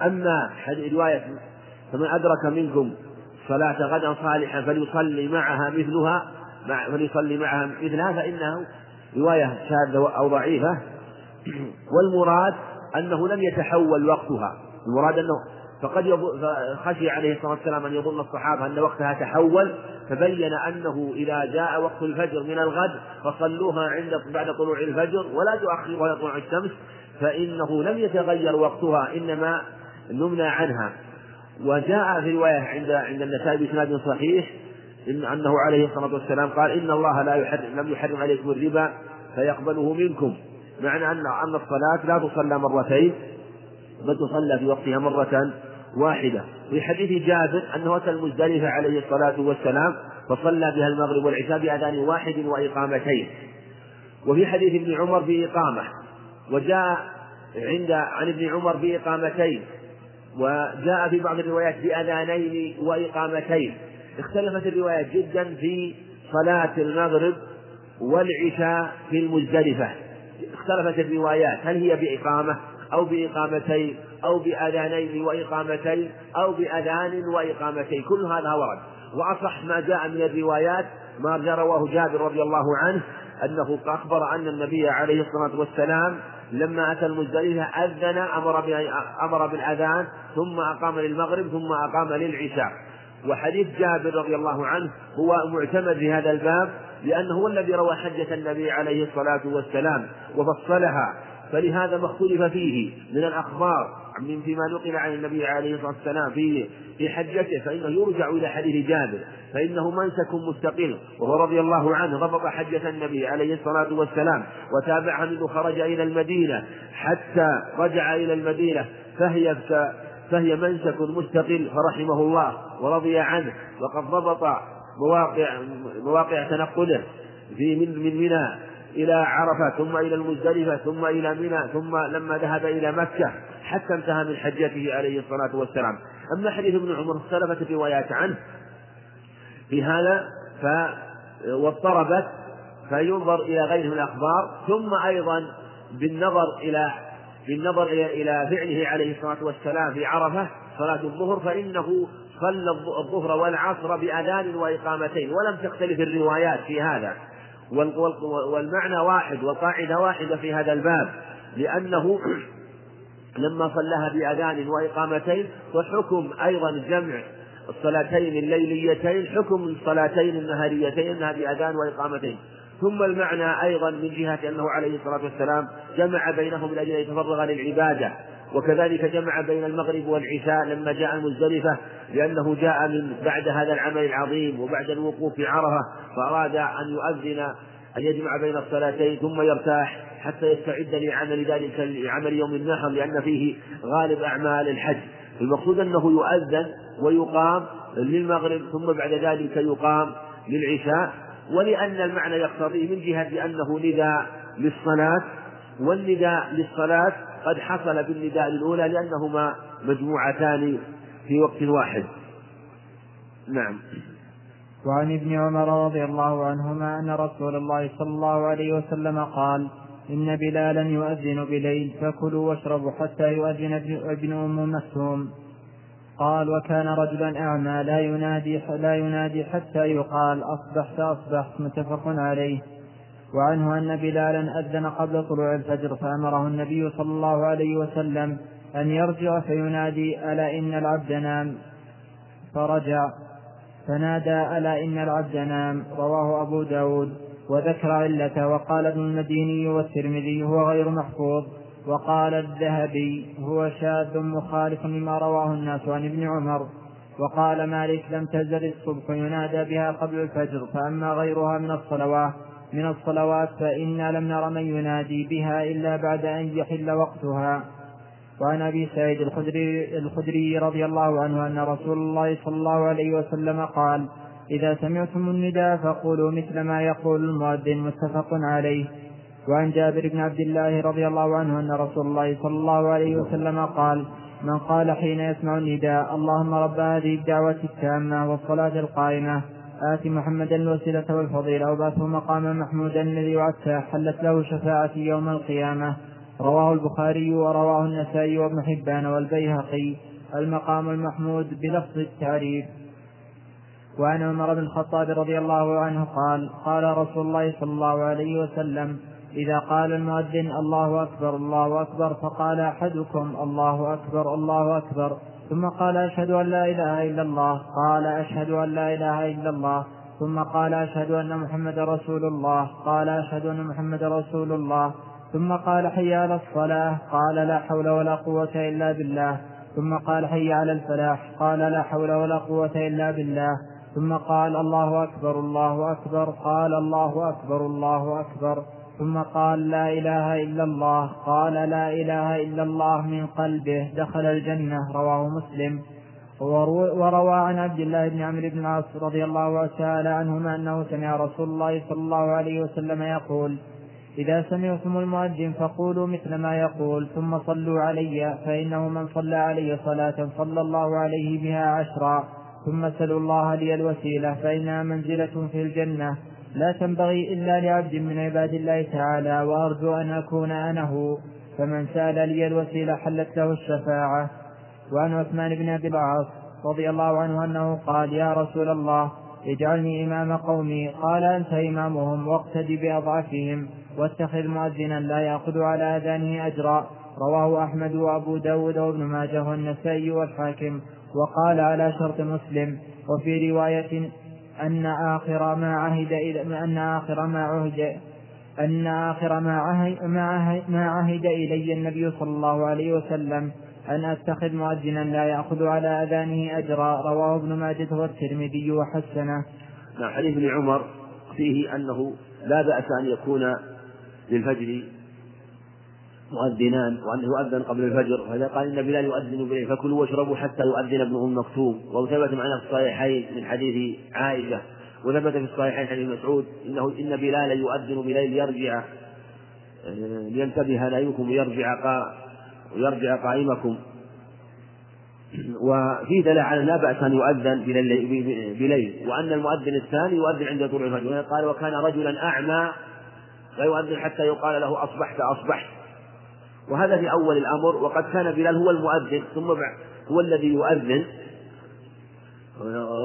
أما رواية فمن أدرك منكم صلاة غدا صالحا فليصلي معها مثلها فليصلي معها مثلها فإنه رواية شاذة أو ضعيفة. والمراد أنه لم يتحول وقتها. المراد أنه فقد خشي عليه الصلاة والسلام أن يظن الصحابة أن وقتها تحول فبين أنه إذا جاء وقت الفجر من الغد فصلوها عند بعد طلوع الفجر ولا تؤخروها طلوع الشمس فإنه لم يتغير وقتها إنما نمنا عنها. وجاء في رواية عند عند النسائي بإسناد صحيح إن أنه عليه الصلاة والسلام قال إن الله لا يحرم لم يحرم عليكم الربا فيقبله منكم. معنى أن أن الصلاة لا تصلى مرتين بل تصلى في وقتها مرة واحدة. في حديث جابر أنه أتى المزدلفة عليه الصلاة والسلام فصلى بها المغرب والعشاء بأذان واحد وإقامتين. وفي حديث ابن عمر بإقامة وجاء عند عن ابن عمر بإقامتين وجاء في بعض الروايات بأذانين وإقامتين. اختلفت الروايات جدا في صلاة المغرب والعشاء في المزدلفة. اختلفت الروايات. هل هي بإقامة أو بإقامتين أو بأذانين وإقامتين أو بأذان وإقامتين؟ كل هذا ورد. وأصح ما جاء من الروايات ما رواه جابر رضي الله عنه أنه أخبر أن النبي عليه الصلاة والسلام لما أتى المزدلفة أذن أمر أمر بالأذان ثم أقام للمغرب ثم أقام للعشاء. وحديث جابر رضي الله عنه هو معتمد في هذا الباب لأنه هو الذي روى حجة النبي عليه الصلاة والسلام وفصلها فلهذا ما اختلف فيه من الأخبار من فيما نقل عن النبي عليه الصلاة والسلام في في حجته فإنه يرجع إلى حديث جابر فإنه منسك مستقل وهو رضي الله عنه ضبط حجة النبي عليه الصلاة والسلام وتابعها منذ خرج إلى المدينة حتى رجع إلى المدينة فهي فهي منسك مستقل فرحمه الله ورضي عنه وقد ضبط مواقع مواقع تنقله في من من منى إلى عرفة ثم إلى المزدلفة ثم إلى منى ثم لما ذهب إلى مكة حتى انتهى من حجته عليه الصلاة والسلام. أما حديث ابن عمر اختلفت الروايات عنه. في هذا ف واضطربت فينظر إلى غيره من الأخبار ثم أيضا بالنظر إلى بالنظر إلى فعله عليه الصلاة والسلام في عرفة صلاة الظهر فإنه صلى الظهر والعصر بأذان وإقامتين ولم تختلف الروايات في هذا. والمعنى واحد والقاعدة واحدة في هذا الباب لأنه لما صلاها بأذان وإقامتين وحكم أيضا جمع الصلاتين الليليتين حكم الصلاتين النهاريتين أنها بأذان وإقامتين. ثم المعنى أيضا من جهة أنه عليه الصلاة والسلام جمع بينهم من أجل أن يتفرغ للعبادة. وكذلك جمع بين المغرب والعشاء لما جاء المزدلفة لأنه جاء من بعد هذا العمل العظيم وبعد الوقوف في عرفة فأراد أن يؤذن أن يجمع بين الصلاتين ثم يرتاح حتى يستعد لعمل ذلك لعمل يوم النحر لأن فيه غالب أعمال الحج. المقصود أنه يؤذن ويقام للمغرب ثم بعد ذلك يقام للعشاء. ولأن المعنى يقتضي من جهة أنه نداء للصلاة والنداء للصلاة قد حصل بالنداء الأولى لأنهما مجموعتان في وقت واحد. نعم. وعن ابن عمر رضي الله عنهما أن رسول الله صلى الله عليه وسلم قال إن بلالا يؤذن بليل فكلوا واشربوا حتى يؤذن ابن أم مكتوم قال وكان رجلا أعمى لا ينادي لا ينادي حتى يقال أصبحت أصبحت متفق عليه. وعنه أن بلالا أذن قبل طلوع الفجر فأمره النبي صلى الله عليه وسلم أن يرجع فينادي ألا إن العبد نام؟ فرجع. فنادى ألا إن العبد نام؟ رواه أبو داود. وذكر علته وقال ابن المديني والترمذي هو غير محفوظ. وقال الذهبي هو شاذ مخالف لما رواه الناس عن ابن عمر وقال مالك لم تزل الصبح ينادى بها قبل الفجر فأما غيرها من الصلوات من الصلوات فإنا لم نر من ينادي بها إلا بعد أن يحل وقتها. وعن أبي سعيد الخدري, الخدري رضي الله عنه أن رسول الله صلى الله عليه وسلم قال إذا سمعتم النداء فقولوا مثل ما يقول المؤذن متفق عليه. وعن جابر بن عبد الله رضي الله عنه أن رسول الله صلى الله عليه وسلم قال من قال حين يسمع النداء اللهم رب هذه الدعوة التامة والصلاة القائمة آت محمدا الوسيلة والفضيلة وبعثه مقاما محمودا الذي وعدته حلت له شفاعتي يوم القيامة. رواه البخاري ورواه النسائي وابن حبان والبيهقي المقام المحمود بلفظ التعريف. وعن عمر بن الخطاب رضي الله عنه قال قال رسول الله صلى الله عليه وسلم إذا قال المؤذن الله أكبر الله أكبر فقال أحدكم الله أكبر الله أكبر. ثم قال أشهد أن لا إله إلا الله. قال أشهد أن لا إله إلا الله. ثم قال أشهد أن محمد رسول الله. قال أشهد أن محمد رسول الله. ثم قال حي على الصلاة. قال لا حول ولا قوة إلا بالله. ثم قال حي على الفلاح. قال لا حول ولا قوة إلا بالله. ثم قال الله أكبر الله أكبر. قال الله أكبر الله أكبر. ثم قال لا إله إلا الله. قال لا إله إلا الله من قلبه. دخل الجنة. رواه مسلم. وروى عن عبد الله بن عمرو بن العاص رضي الله تعالى عنهما أنه سمع رسول الله صلى الله عليه وسلم يقول إذا سمعتم المؤذن فقولوا مثل ما يقول. ثم صلوا علي. فإنه من صلى علي صلاة صلى الله عليه بها عشرا. ثم سلوا الله لي الوسيلة. فإنها منزلة في الجنة. لا تنبغي إلا لعبد من عباد الله تعالى وأرجو أن أكون أنا هو فمن سأل لي الوسيلة حلت له الشفاعة. وعن عثمان بن أبي العاص رضي الله عنه أنه قال يا رسول الله اجعلني إمام قومي. قال أنت إمامهم واقتدي بأضعفهم واتخذ مؤذنا لا يأخذ على أذانه أجرا. رواه أحمد وأبو داود وابن ماجه والنسائي والحاكم. وقال على شرط مسلم وفي رواية أن آخر ما عهد إلى أن آخر ما عهد أن آخر ما عهد, ما عهد, ما عهد إلي النبي صلى الله عليه وسلم. أن أتخذ مؤذنا لا يأخذ على أذانه أجرا. رواه ابن ماجه والترمذي وحسنه. نعم حديث ابن عمر فيه أنه لا بأس أن يكون للفجر مؤذنان وأنه يؤذن قبل الفجر وإذا قال إن بلال يؤذن بليل فكلوا واشربوا حتى يؤذن ابن أم مكتوم. وثبت معنا في الصحيحين من حديث عائشة وثبت في الصحيحين حديث مسعود إنه إن بلال يؤذن بليل يرجع آه، لينتبه نايمكم ويرجع ويرجع قائمكم. وفي دلالة على لا بأس أن يؤذن بليل وأن المؤذن الثاني يؤذن عند طلوع الفجر. قال وكان رجلا أعمى لا يؤذن حتى يقال له أصبحت أصبحت. وهذا في أول الأمر وقد كان بلال هو المؤذن ثم هو الذي يؤذن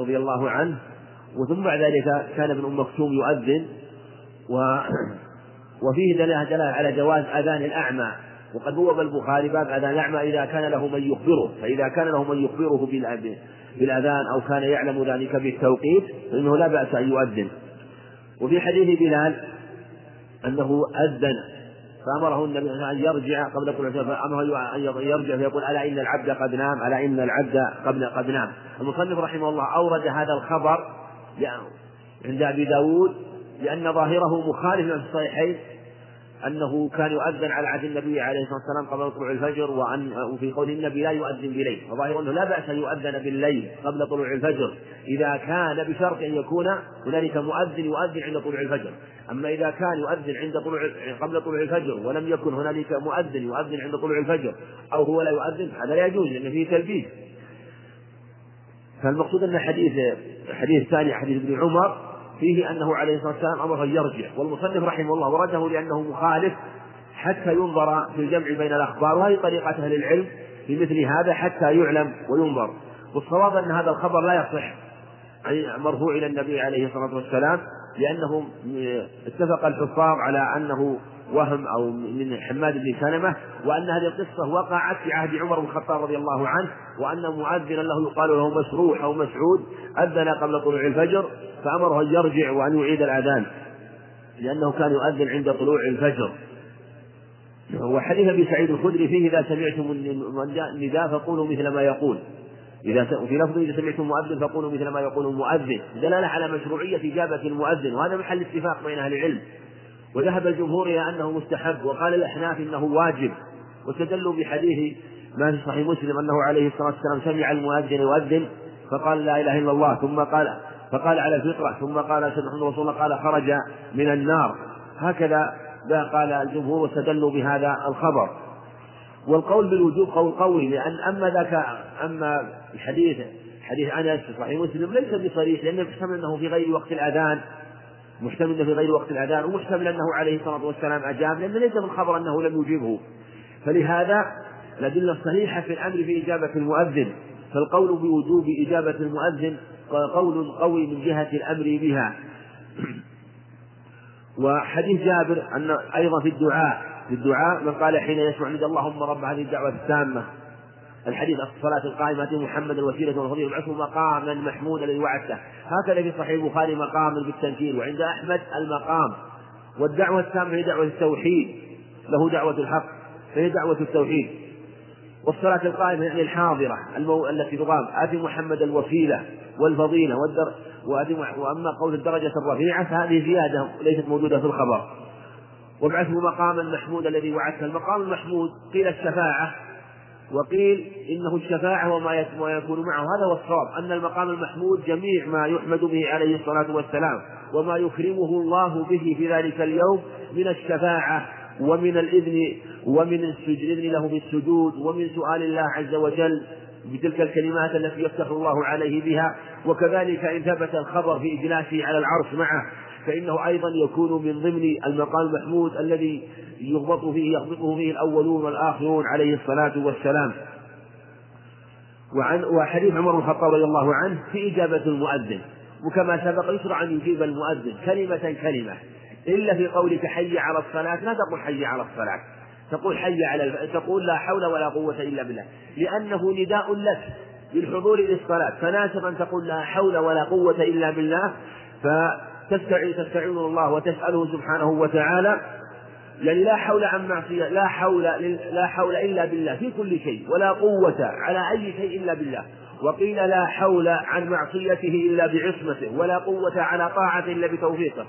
رضي الله عنه وثم بعد ذلك كان ابن أم مكتوم يؤذن و وفيه دلالة على جواز أذان الأعمى. وقد بوب البخاري باب أذان الأعمى إذا كان له من يخبره فإذا كان له من يخبره بالأذان أو كان يعلم ذلك بالتوقيت فإنه لا بأس أن يؤذن. وفي حديث بلال أنه أذن فأمره النبي أن يرجع قبل الفجر فأمره أن يرجع فيقول ألا إن العبد قد نام ألا إن العبد قبل قد نام. المصنف رحمه الله أورد هذا الخبر عند أبي داود لأن ظاهره مخالف في الصحيحين أنه كان يؤذن على عهد النبي عليه الصلاة والسلام قبل طلوع الفجر وأن وفي قول النبي لا يؤذن بليل. وظاهر أنه لا بأس أن يؤذن بالليل قبل طلوع الفجر. إذا كان بشرط أن يكون هنالك مؤذن يؤذن عند طلوع الفجر. أما إذا كان يؤذن عند طلوع قبل طلوع الفجر ولم يكن هنالك مؤذن يؤذن عند طلوع الفجر أو هو لا يؤذن هذا لا يجوز لأن فيه تلبيس. فالمقصود أن حديث حديث الثاني حديث ابن عمر فيه أنه عليه الصلاة والسلام أمر أن يرجع. والمصنف رحمه الله ورده لأنه مخالف حتى ينظر في الجمع بين الأخبار وهذه طريقة أهل العلم في مثل هذا حتى يعلم وينظر. والصواب أن هذا الخبر لا يصح مرفوع إلى النبي عليه الصلاة والسلام لأنه اتفق الحفاظ على أنه وهم أو من حماد بن سلمة وأن هذه القصة وقعت في عهد عمر بن الخطاب رضي الله عنه وأن مؤذنا له يقال له مسروح أو مسعود أذن قبل طلوع الفجر فأمره أن يرجع وأن يعيد الأذان لأنه كان يؤذن عند طلوع الفجر. وحديث ابي سعيد الخدري فيه إذا سمعتم النداء فقولوا مثل ما يقول. إذا في لفظ إذا سمعتم المؤذن فقولوا مثل ما يقول المؤذن. دلالة على مشروعية إجابة المؤذن وهذا محل اتفاق بين أهل العلم. وذهب الجمهور إلى أنه مستحب وقال الأحناف إنه واجب. واستدلوا بحديث ما في صحيح مسلم أنه عليه الصلاة والسلام سمع المؤذن يؤذن فقال لا إله إلا الله ثم قال فقال على الفطرة ثم قال محمد رسول الله قال خرج من النار. هكذا قال الجمهور واستدلوا بهذا الخبر. والقول بالوجوب قول قوي لأن أما ذاك أما الحديث حديث أنس في صحيح مسلم ليس بصريح لأنه يحتمل أنه في غير وقت الأذان. محتمل في غير وقت الأذان ومحتمل أنه عليه الصلاة والسلام أجاب لأن ليس من خبر أنه لم يجيبه. فلهذا الأدلة الصحيحة في الأمر بإجابة المؤذن فالقول بوجوب إجابة المؤذن قول قوي من جهة الأمر بها. وحديث جابر أن أيضا في الدعاء في الدعاء من قال حين يسمع عند اللهم رب هذه الدعوة التامة الحديث الصلاة القائمة محمد الوسيلة والفضيلة وابعثه مقاما محمودا الذي وعدته هكذا في صحيح البخاري مقام بالتنكير وعند أحمد المقام. والدعوة التامة هي دعوة التوحيد. له دعوة الحق فهي دعوة التوحيد. والصلاة القائمة يعني الحاضرة المو... التي تقام. آتي محمد الوسيلة والفضيلة والدر... وآتي وأما قول الدرجة الرفيعة فهذه زيادة ليست موجودة في الخبر. وابعثه مقاما محمودا الذي وعدته المقام المحمود قيل الشفاعة. وقيل إنه الشفاعة وما يكون معه. هذا هو الصواب أن المقام المحمود جميع ما يحمد به عليه الصلاة والسلام وما يكرمه الله به في ذلك اليوم من الشفاعة ومن الإذن ومن الإذن له بالسجود ومن سؤال الله عز وجل بتلك الكلمات التي يفتح الله عليه بها. وكذلك إن ثبت الخبر في إجلاسه على العرش معه فإنه أيضا يكون من ضمن المقام المحمود الذي يغبط فيه يغبطه فيه الأولون والآخرون عليه الصلاة والسلام. وعن وحديث عمر بن الخطاب رضي الله عنه في إجابة المؤذن. وكما سبق يشرع أن يجيب المؤذن كلمة كلمة. إلا في قولك حي على الصلاة لا تقول حي على الصلاة. تقول حي على الف... تقول لا حول ولا قوة إلا بالله. لأنه نداء لك بالحضور للصلاة. فناسب أن تقول لا حول ولا قوة إلا بالله فتستعين تستعين الله وتسأله سبحانه وتعالى يعني لا حول عن معصية لا حول لا حول إلا بالله في كل شيء ولا قوة على أي شيء إلا بالله. وقيل لا حول عن معصيته إلا بعصمته ولا قوة على طاعته إلا بتوفيقه.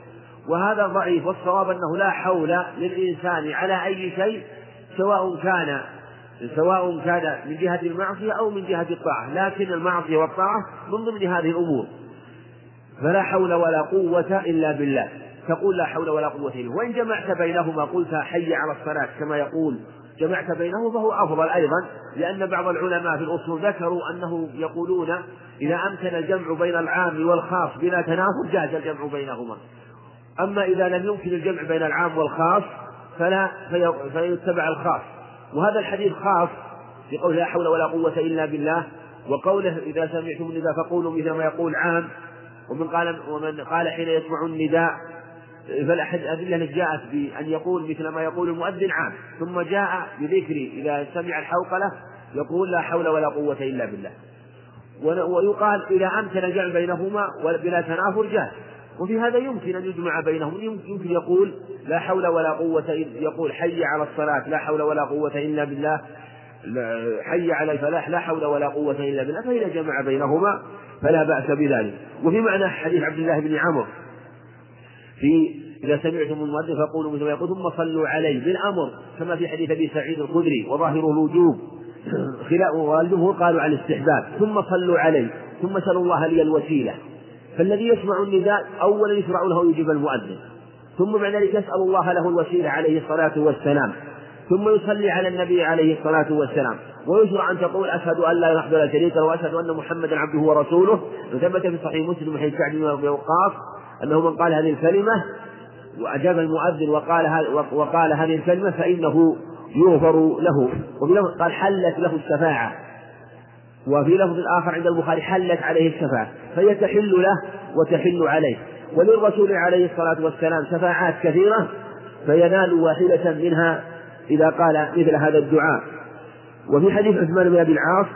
وهذا ضعيف والصواب أنه لا حول للإنسان على أي شيء سواء كان سواء كان من جهة المعصية أو من جهة الطاعة. لكن المعصية والطاعة من ضمن هذه الأمور. فلا حول ولا قوة إلا بالله. تقول لا حول ولا قوة إلا وإن جمعت بينهما قلت حي على الصلاة كما يقول. جمعت بينهما فهو أفضل أيضا لأن بعض العلماء في الأصول ذكروا أنه يقولون إذا أمكن الجمع بين العام والخاص بلا تنافر جاز الجمع بينهما. أما إذا لم يمكن الجمع بين العام والخاص فلا فيتبع الخاص. وهذا الحديث خاص في قول لا حول ولا قوة إلا بالله وقوله إذا سمعتم النداء فقولوا مثل ما يقول عام ومن قال ومن قال حين يسمع النداء فالأحد الأدلة جاءت بأن يقول مثل ما يقول المؤذن عام ثم جاء بذكر إذا سمع الحوقلة يقول لا حول ولا قوة إلا بالله. ويقال إذا أمكن الجمع بينهما بلا تنافر جاء. وفي هذا يمكن أن يجمع بينهم يمكن يقول لا حول ولا قوة يقول حي على الصلاة لا حول ولا قوة إلا بالله حي على الفلاح لا حول ولا قوة إلا بالله فإذا جمع بينهما فلا بأس بذلك. وفي معنى حديث عبد الله بن عمرو. في إذا سمعتم المؤذن فقولوا مثل ما يقول ثم صلوا عليه. بالأمر كما في حديث أبي سعيد الخدري وظاهره الوجوب. خلاف والجمهور قالوا على الاستحباب. ثم صلوا عليه. ثم سلوا الله لي الوسيلة. فالذي يسمع النداء أولا يشرع له يجيب المؤذن ثم بعد ذلك يسأل الله له الوسيلة عليه الصلاة والسلام. ثم يصلي على النبي عليه الصلاة والسلام. ويشرع أن تقول أشهد أن لا إله إلا شريك له وأشهد أن محمدا عبده ورسوله. وثبت في صحيح مسلم من حديث سعد بن وقاص أنه من قال هذه الكلمة وأجاب المؤذن وقال وقال هذه الكلمة فإنه يغفر له. وفي لفظ قال حلت له الشفاعة. وفي لفظ آخر عند البخاري حلت عليه الشفاعة. فهي تحل له وتحل عليه. وللرسول عليه الصلاة والسلام شفاعات كثيرة فينال واحدة منها إذا قال مثل هذا الدعاء. وفي حديث عثمان بن أبي العاص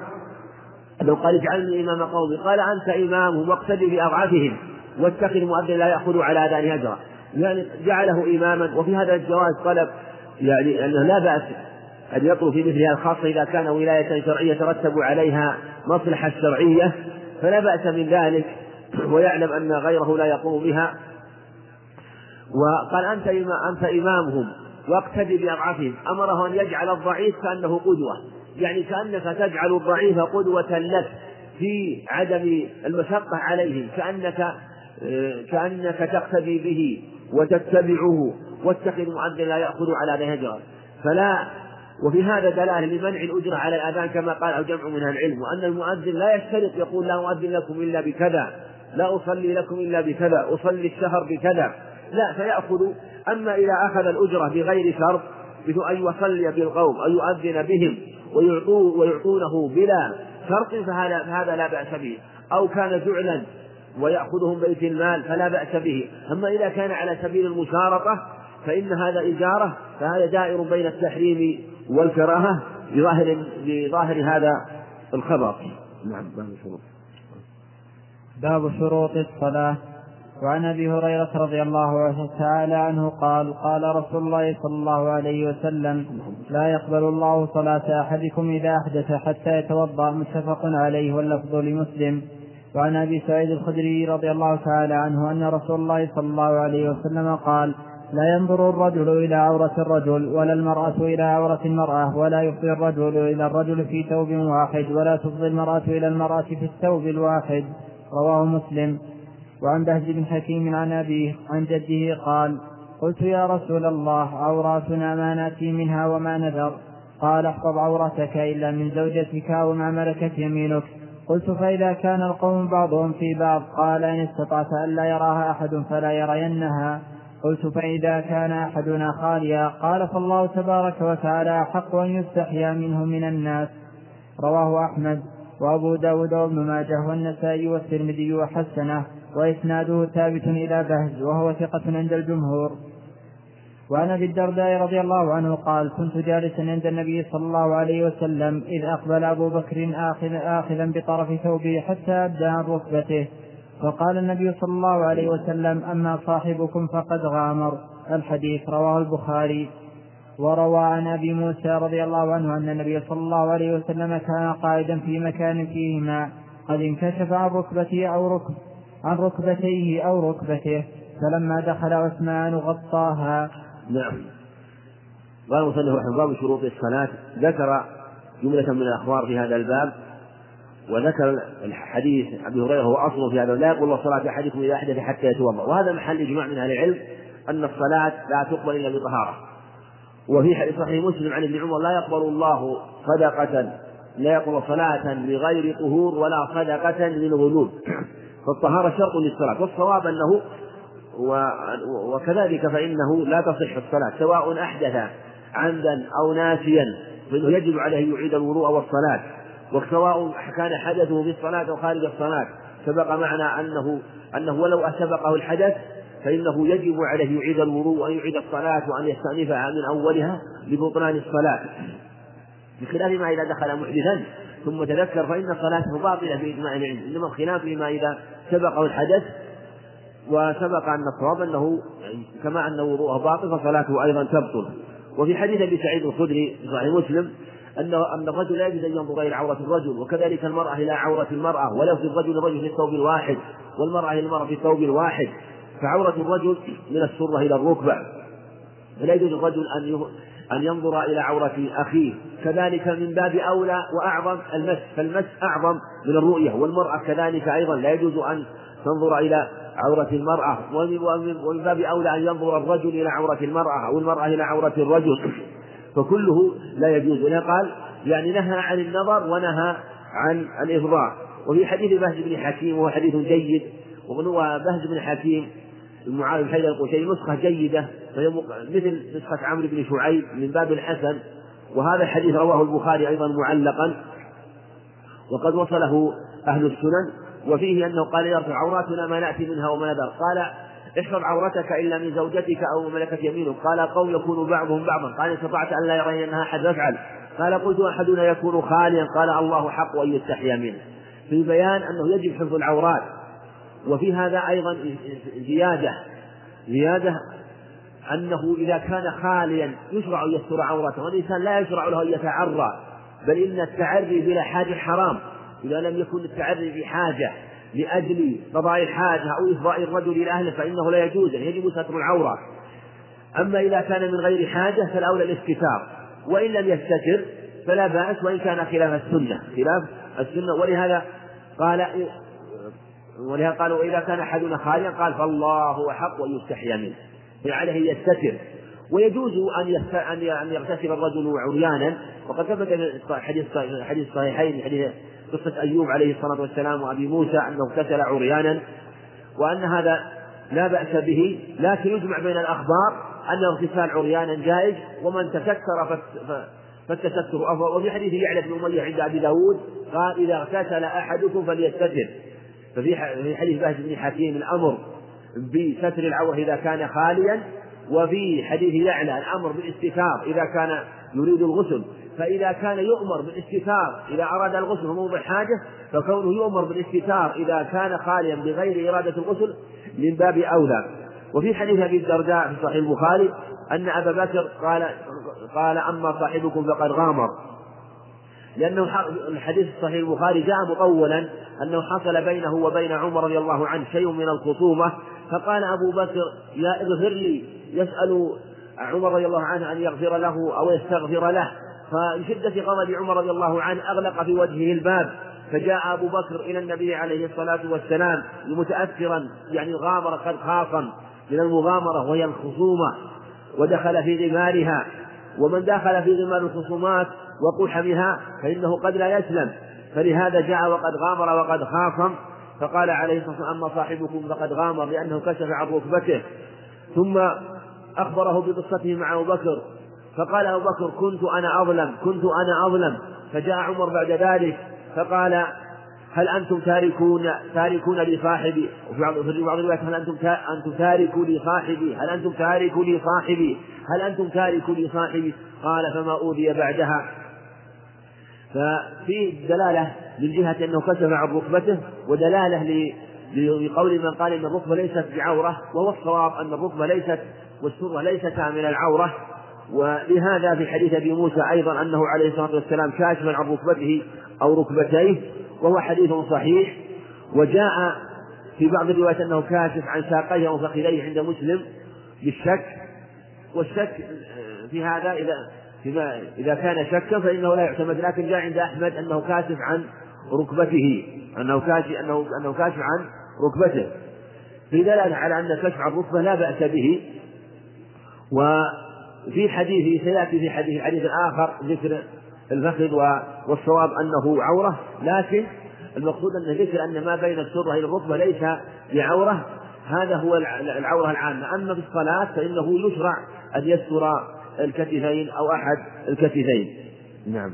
أنه قال اجعلني إمام قومي. قال أنت إمامهم واقتدي بأضعافهم واتخذ مؤذن لا يأخذ على أذان أجرا يعني جعله إماما وفي هذا الجواز طلب يعني أنه لا بأس أن يطلب في مثلها الخاصة إذا كان ولاية شرعية يترتب عليها مصلحة شرعية فلا بأس من ذلك ويعلم أن غيره لا يقوم بها. وقال أنت أنت إمامهم واقتدي بأضعافهم. أمره أن يجعل الضعيف كأنه قدوة. يعني كأنك تجعل الضعيف قدوة لك في عدم المشقة عليهم كأنك كأنك تقتدي به وتتبعه واتخذ مؤذن لا يأخذ على نهجه فلا وفي هذا دلالة لمنع الأجرة على الأذان كما قال أو جمع من العلم وأن المؤذن لا يشترط يقول لا أؤذن لكم إلا بكذا لا أصلي لكم إلا بكذا أصلي الشهر بكذا. لا فيأخذ. أما إذا أخذ الأجرة بغير شرط مثل أن يصلي بالقوم أو يؤذن بهم ويعطوه ويعطونه بلا شرط فهذا فهذا لا بأس به. أو كان جعلا ويأخذهم بيت المال فلا بأس به. أما إذا كان على سبيل المشارطة فإن هذا إجارة فهذا دائر بين التحريم والكراهة بظاهر بظاهر هذا الخبر. نعم باب شروط. باب شروط الصلاة. وعن أبي هريرة رضي الله تعالى عنه قال قال رسول الله صلى الله عليه وسلم لا يقبل الله صلاة أحدكم إذا أحدث حتى يتوضأ. متفق عليه واللفظ لمسلم. وعن أبي سعيد الخدري رضي الله تعالى عنه أن رسول الله صلى الله عليه وسلم قال لا ينظر الرجل إلى عورة الرجل ولا المرأة إلى عورة المرأة ولا يفضي الرجل إلى الرجل في ثوب واحد ولا تفضي المرأة إلى المرأة في الثوب الواحد. رواه مسلم. وعن بهز بن حكيم عن أبيه عن جده قال قلت يا رسول الله عوراتنا ما نأتي منها وما نذر. قال احفظ عورتك إلا من زوجتك وما ملكت يمينك. قلت فإذا كان القوم بعضهم في بعض قال إن استطعت ألا يراها أحد فلا يرينها. قلت فإذا كان أحدنا خاليا. قال فالله تبارك وتعالى أحق أن يستحيا منه من الناس. رواه أحمد وأبو داود وابن ماجه والنسائي والترمذي وحسنه. وإسناده ثابت إلى بهز وهو ثقة عند الجمهور. وعن أبي الدرداء رضي الله عنه قال كنت جالسا عند النبي صلى الله عليه وسلم إذ أقبل أبو بكر آخذ آخذا بطرف ثوبه حتى ابدا عن ركبته. وقال النبي صلى الله عليه وسلم أما صاحبكم فقد غامر. الحديث رواه البخاري. وروى عن أبي موسى رضي الله عنه أن النبي صلى الله عليه وسلم كان قائدا في مكان فيه ماء قد انكشف عن ركبته أو ركب عن ركبتيه أو ركبته. فلما دخل عثمان غطاها. نعم. قال المصنف رحمه باب شروط الصلاة. ذكر جملة من الأخبار في هذا الباب وذكر الحديث أبي هريرة هو أصل في هذا. لا يقول صلاة أحدكم إذا أحدث حتى يتوضأ. وهذا محل إجماع من أهل العلم أن الصلاة لا تقبل إلا بطهارة. وفي صحيح مسلم عن ابن عمر لا يقبل الله صدقة لا يقبل صلاة بغير طهور ولا صدقة من غلول فالطهارة شرط للصلاة والصواب أنه وكذلك فإنه لا تصح الصلاة سواء أحدث عمدا أو ناسيا فإنه يجب عليه يعيد الوضوء والصلاة وسواء كان حدثه في الصلاة أو خارج الصلاة سبق معنا أنه أنه ولو سبقه الحدث فإنه يجب عليه يعيد الوضوء وأن يعيد الصلاة وأن يستأنفها من أولها لبطلان الصلاة. بخلاف ما إذا دخل محدثا ثم تذكر فإن صلاته باطلة بإجماع العلم. إنما الخلاف فيما إذا سبقه الحدث وسبق أن الصواب أنه كما أن وضوءه باطل فصلاته أيضا تبطل. وفي حديث أبي سعيد الخدري في صحيح مسلم أن أن الرجل لا يجوز أن ينظر إلى عورة الرجل وكذلك المرأة إلى عورة المرأة ولو في الرجل الرجل في الثوب الواحد والمرأة إلى المرأة في الثوب الواحد. فعورة الرجل من السرة إلى الركبة. فلا يجوز الرجل أن أن ينظر إلى عورة أخيه. كذلك من باب أولى وأعظم المس فالمس أعظم من الرؤية والمرأة كذلك أيضا لا يجوز أن تنظر إلى عورة المرأة ومن باب أولى أن ينظر الرجل إلى عورة المرأة أو المرأة إلى عورة الرجل فكله لا يجوز. هنا قال يعني نهى عن النظر ونهى عن الإفضاء وفي حديث بهز بن حكيم وهو حديث جيد وبهز بن حكيم المعاذ بن حيدر القشيري نسخة جيدة فهي مثل نسخة عمرو بن شعيب من باب الحسن وهذا الحديث رواه البخاري أيضا معلقا. وقد وصله أهل السنن. وفيه أنه قال يرفع عوراتنا ما نأتي منها وما ندر قال احفظ عورتك إلا من زوجتك أو ملكة يمينك. قال قوم يكون بعضهم بعضا. قال استطعت أن لا يرين أنها أحد يفعل قال قلت أحدنا يكون خاليا. قال الله حق أن يستحيا منه. في بيان أنه يجب حفظ العورات. وفي هذا أيضا زيادة. زيادة أنه إذا كان خاليا يشرع أن يستر عورته والإنسان لا يشرع له أن يتعرى بل إن التعري بلا حاجة حرام. إذا لم يكن التعري بحاجة لأجل قضاء الحاجة أو إفضاء الرجل إلى أهله فإنه لا يجوز يجب ستر العورة. أما إذا كان من غير حاجة فالأولى الاستتار. وإن لم يستتر فلا بأس وإن كان خلاف السنة. خلاف السنة. ولهذا قال ولهذا قالوا وإذا كان أحدنا خاليا قال فالله أحق وأن يستحيا منه. فعليه يستتر. ويجوز أن أن يغتسل الرجل عريانا. وقد ثبت حديث حديث الصحيحين حديث قصة أيوب عليه الصلاة والسلام وأبي موسى أنه اغتسل عريانا. وأن هذا لا بأس به لكن يجمع بين الأخبار أن الاغتسال عريانا جائز. ومن تستر فالتستر أفضل. وفي حديث يعلى بن أمية عند أبي داود قال إذا اغتسل أحدكم فليستتر. ففي حديث بهز بن حكيم الأمر بستر العورة إذا كان خاليا وفي حديث يعلى الأمر بالاستتار إذا كان يريد الغسل. فإذا كان يؤمر بالاستتار إذا أراد الغسل موضع حاجة فكونه يؤمر بالاستتار إذا كان خاليا بغير إرادة الغسل من باب أولى. وفي حديث أبي الدرداء في صحيح البخاري أن أبا بكر قال قال أما صاحبكم فقد غامر لأنه الحديث الصحيح البخاري جاء مطولا أنه حصل بينه وبين عمر رضي الله عنه شيء من الخصومة فقال أبو بكر يا اغفر لي. يسأل عمر رضي الله عنه أن يغفر له أو يستغفر له. فمن شدة غضب عمر رضي الله عنه أغلق في وجهه الباب. فجاء أبو بكر إلى النبي عليه الصلاة والسلام متأثرا يعني غامر قد خاصم من المغامرة وهي الخصومة. ودخل في غمارها ومن دخل في غمار الخصومات وقح بها فإنه قد لا يسلم. فلهذا جاء وقد غامر وقد خاصم. فقال عليه الصلاة والسلام أما صاحبكم فقد غامر لأنه كشف عن ركبته. ثم أخبره بقصته مع أبو بكر فقال أبو بكر كنت أنا أظلم كنت أنا أظلم. فجاء عمر بعد ذلك فقال هل أنتم تاركون تاركون لصاحبي وفي بعض في بعض الروايات هل أنتم أنتم تاركوا لصاحبي هل أنتم تاركوا لصاحبي هل أنتم تاركوا لصاحبي قال فما أوذي بعدها. ففي دلالة من جهة أنه كشف عن ركبته ودلالة بقول من قال إن الركبة ليست بعورة وهو الصواب أن الركبة ليست والسرة ليستا من العورة. ولهذا في حديث أبي موسى أيضا أنه عليه الصلاة والسلام كاشفا عن ركبته أو ركبتيه وهو حديث صحيح. وجاء في بعض الروايات أنه كاشف عن ساقيه أو فخذيه عند مسلم بالشك. والشك في هذا إذا فيما إذا كان شكا فإنه لا يعتمد لكن جاء عند أحمد أنه كاشف عن ركبته أنه كاشف أنه أنه كاشف عن ركبته. في دلالة على أن كشف الركبة لا بأس به وفي حديث سيأتي في حديث حديث آخر ذكر الفخذ والصواب أنه عورة لكن المقصود أن ذكر أن ما بين السرة إلى الركبة ليس بعورة هذا هو العورة العامة. أما في الصلاة فإنه يشرع أن يستر الكتفين أو أحد الكتفين. نعم.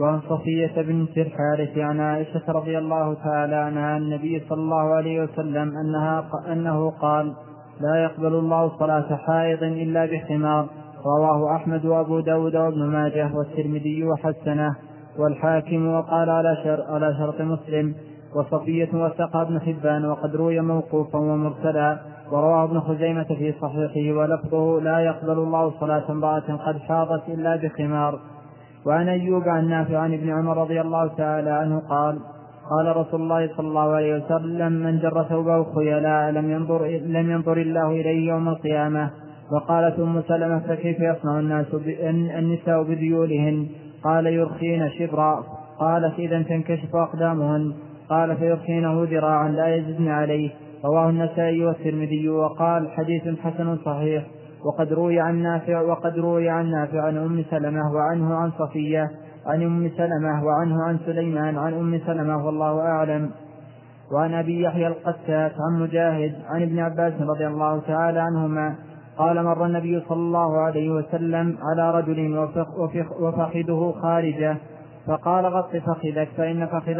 وعن صفية بنت الحارث عن عائشة رضي الله تعالى عنها عن النبي صلى الله عليه وسلم أنها أنه قال لا يقبل الله صلاة حائض إلا بخمار رواه أحمد وأبو داود وابن ماجه والترمذي وحسنه والحاكم وقال على شر على شرط مسلم. وصفية وثقها ابن حبان وقد روي موقوفا ومرسلا. ورواه ابن خزيمة في صحيحه ولفظه لا يقبل الله صلاة امرأة قد حاضت إلا بخمار. وعن أيوب عن نافع عن ابن عمر رضي الله تعالى عنه قال قال رسول الله صلى الله عليه وسلم من جر ثوبه خيلاء لم ينظر لم ينظر الله إليه يوم القيامة. وقالت أم سلمة فكيف يصنع الناس النساء بذيولهن؟ قال يرخين شبرا. قالت إذا تنكشف أقدامهن. قال فيرخينه ذراعا لا يزدن عليه. رواه النسائي والترمذي وقال حديث حسن صحيح. وقد روي عن نافع وقد روي عن نافع عن أم سلمة وعنه عن صفية عن أم سلمة وعنه عن سليمان عن أم سلمة والله أعلم. وعن أبي يحيى القتات عن مجاهد عن ابن عباس رضي الله تعالى عنهما قال مر النبي صلى الله عليه وسلم على رجل وفخذه خارجة فقال غط فخذك فإن فخذ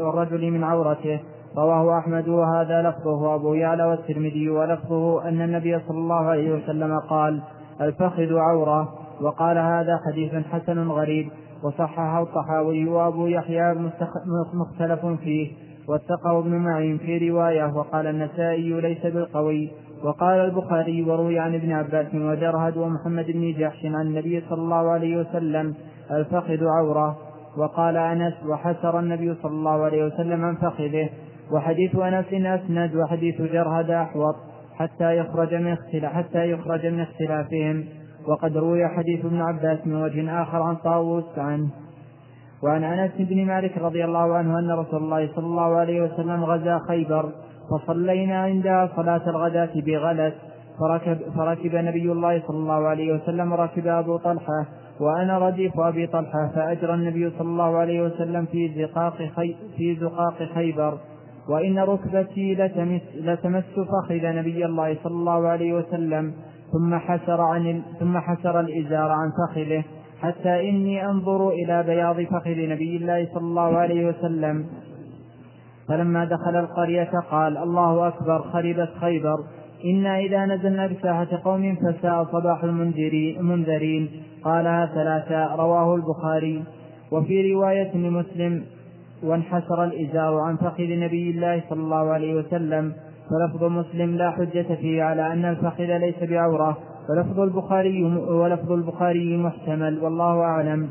الرجل من عورته. رواه أحمد وهذا لفظه أبو يعلى والترمذي ولفظه أن النبي صلى الله عليه وسلم قال الفخذ عورة وقال هذا حديث حسن غريب وصححه الطحاوي وأبو يحيى مختلف فيه واتقه ابن معين في رواية وقال النسائي ليس بالقوي وقال البخاري وروي عن ابن عباس وجرهد ومحمد بن جحش عن النبي صلى الله عليه وسلم الفخذ عورة وقال أنس وحسر النبي صلى الله عليه وسلم عن فخذه وحديث أنس أسند وحديث جرهد أحوط حتى يخرج من اختلاف حتى يخرج من اختلافهم. وقد روي حديث ابن عباس من وجه آخر عن طاووس عنه. وعن أنس بن مالك رضي الله عنه أن رسول الله صلى الله عليه وسلم غزا خيبر فصلينا عندها صلاة الغداة بغلس. فركب, فركب نبي الله صلى الله عليه وسلم ركب أبو طلحة. وأنا رديف أبي طلحة فأجرى النبي صلى الله عليه وسلم في زقاق خي في زقاق خيبر. وإن ركبتي لتمس, لتمس فخذ نبي الله صلى الله عليه وسلم ثم حسر عن ثم حسر الإزار عن فخذه حتى إني أنظر إلى بياض فخذ نبي الله صلى الله عليه وسلم. فلما دخل القرية قال الله أكبر خربت خيبر. إنا إذا نزلنا بساحة قوم فساء صباح المنذرين. قالها ثلاثة رواه البخاري. وفي رواية لمسلم وانحسر الإزار عن فخذ نبي الله صلى الله عليه وسلم فلفظ مسلم لا حجة فيه على أن الفخذ ليس بعورة ولفظ البخاري ولفظ البخاري محتمل والله أعلم.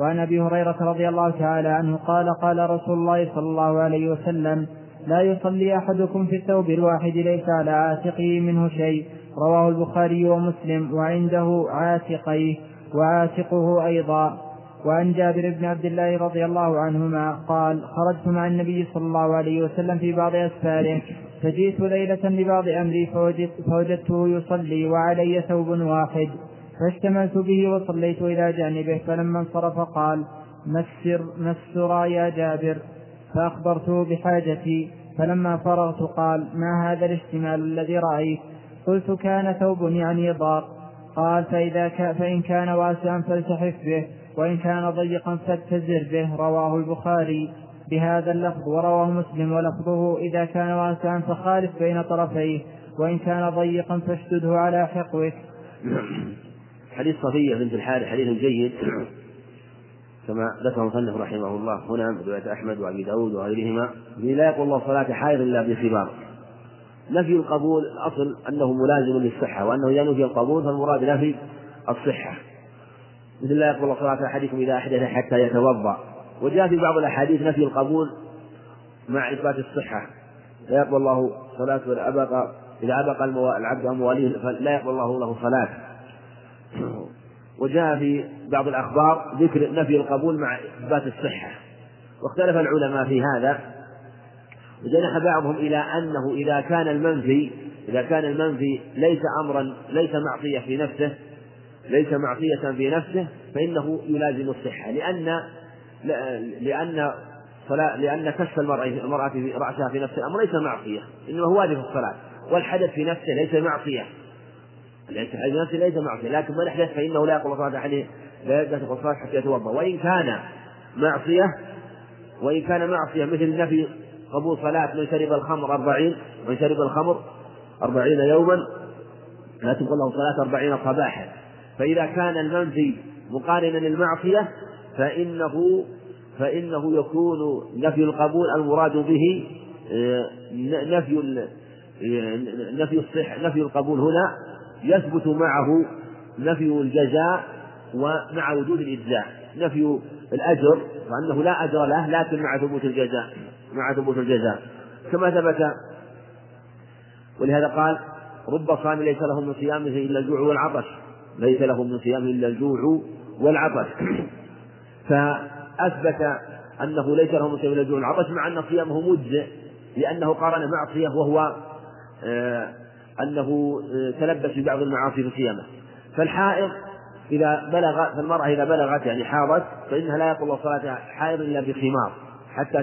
وعن أبي هريرة رضي الله تعالى عنه قال قال رسول الله صلى الله عليه وسلم لا يصلي أحدكم في الثوب الواحد ليس على عاتقه منه شيء رواه البخاري ومسلم وعنده عاتقيه وعاتقه أيضا. وعن جابر بن عبد الله رضي الله عنهما قال خرجت مع النبي صلى الله عليه وسلم في بعض أسفاره. فجئت ليلة لبعض أمري فوجدت فوجدته يصلي وعلي ثوب واحد. فاشتملت به وصليت إلى جانبه فلما انصرف قال مسر مسرا يا جابر؟ فأخبرته بحاجتي. فلما فرغت قال ما هذا الاشتمال الذي رأيت؟ قلت كان ثوب يعني ضار. قال فإذا كان فإن كان واسعا فالتحف به. وإن كان ضيقا فاتزر به رواه البخاري بهذا اللفظ ورواه مسلم ولفظه إذا كان واسعا فخالف بين طرفيه وإن كان ضيقا فاشدده على حقوك حديث صفية بنت الحارث حديث جيد. كما ذكر المصنف رحمه الله هنا من رواية أحمد وأبي داود وغيرهما. لا يقول الله صلاة حائض إلا بخبار. نفي القبول الأصل أنه ملازم للصحة وأنه إذا نفي القبول فالمراد نفي الصحة. مثل لا يقبل صلاة أحدكم إذا أحدث حتى يتوضأ. وجاء في بعض الأحاديث نفي القبول مع إثبات الصحة. لا يقبل الله صلاة أبقى إذا أبقى العبد أمواليه فلا يقبل الله له صلاة. وجاء في بعض الأخبار ذكر نفي القبول مع إثبات الصحة. واختلف العلماء في هذا. وجنح بعضهم إلى أنه إذا كان المنفي إذا كان المنفي ليس أمرا ليس معصية في نفسه ليس معصية في نفسه فإنه يلازم الصحة. لأن لأن صلاة لأن كشف المرأة المرأة رأسها في نفس الأمر ليس معصية إنما هو واجب الصلاة. والحدث في نفسه ليس معصية. الحدث في نفسه ليس معصية لكن من أحدث فإنه لا يقبل صلاة عليه لا يقبل صلاة حتى يتوضأ. وإن كان معصية وإن كان معصية مثل نفي قبول صلاة من شرب الخمر أربعين من شرب الخمر أربعين يوما لا تقول له صلاة أربعين صباحا. فإذا كان المنفي مقارنا للمعصية فإنه فإنه يكون نفي القبول المراد به آه، نفي نفي الصح نفي القبول هنا يثبت معه نفي الجزاء ومع وجود الإجزاء. نفي الأجر وأنه لا أجر له لكن مع ثبوت الجزاء مع ثبوت الجزاء. كما ثبت ولهذا قال رب صام ليس له من صيامه إلا الجوع والعطش. ليس له من صيامه إلا الجوع والعطش. فأثبت أنه ليس له من صيام إلا الجوع والعطش مع أن صيامه مجزئ لأنه قارن معصية وهو آه أنه آه تلبس ببعض المعاصي في صيامه. فالحائض إذا بلغ فالمرأة إذا بلغت يعني حاضت فإنها لا يقول صلاتها حائض إلا بخمار حتى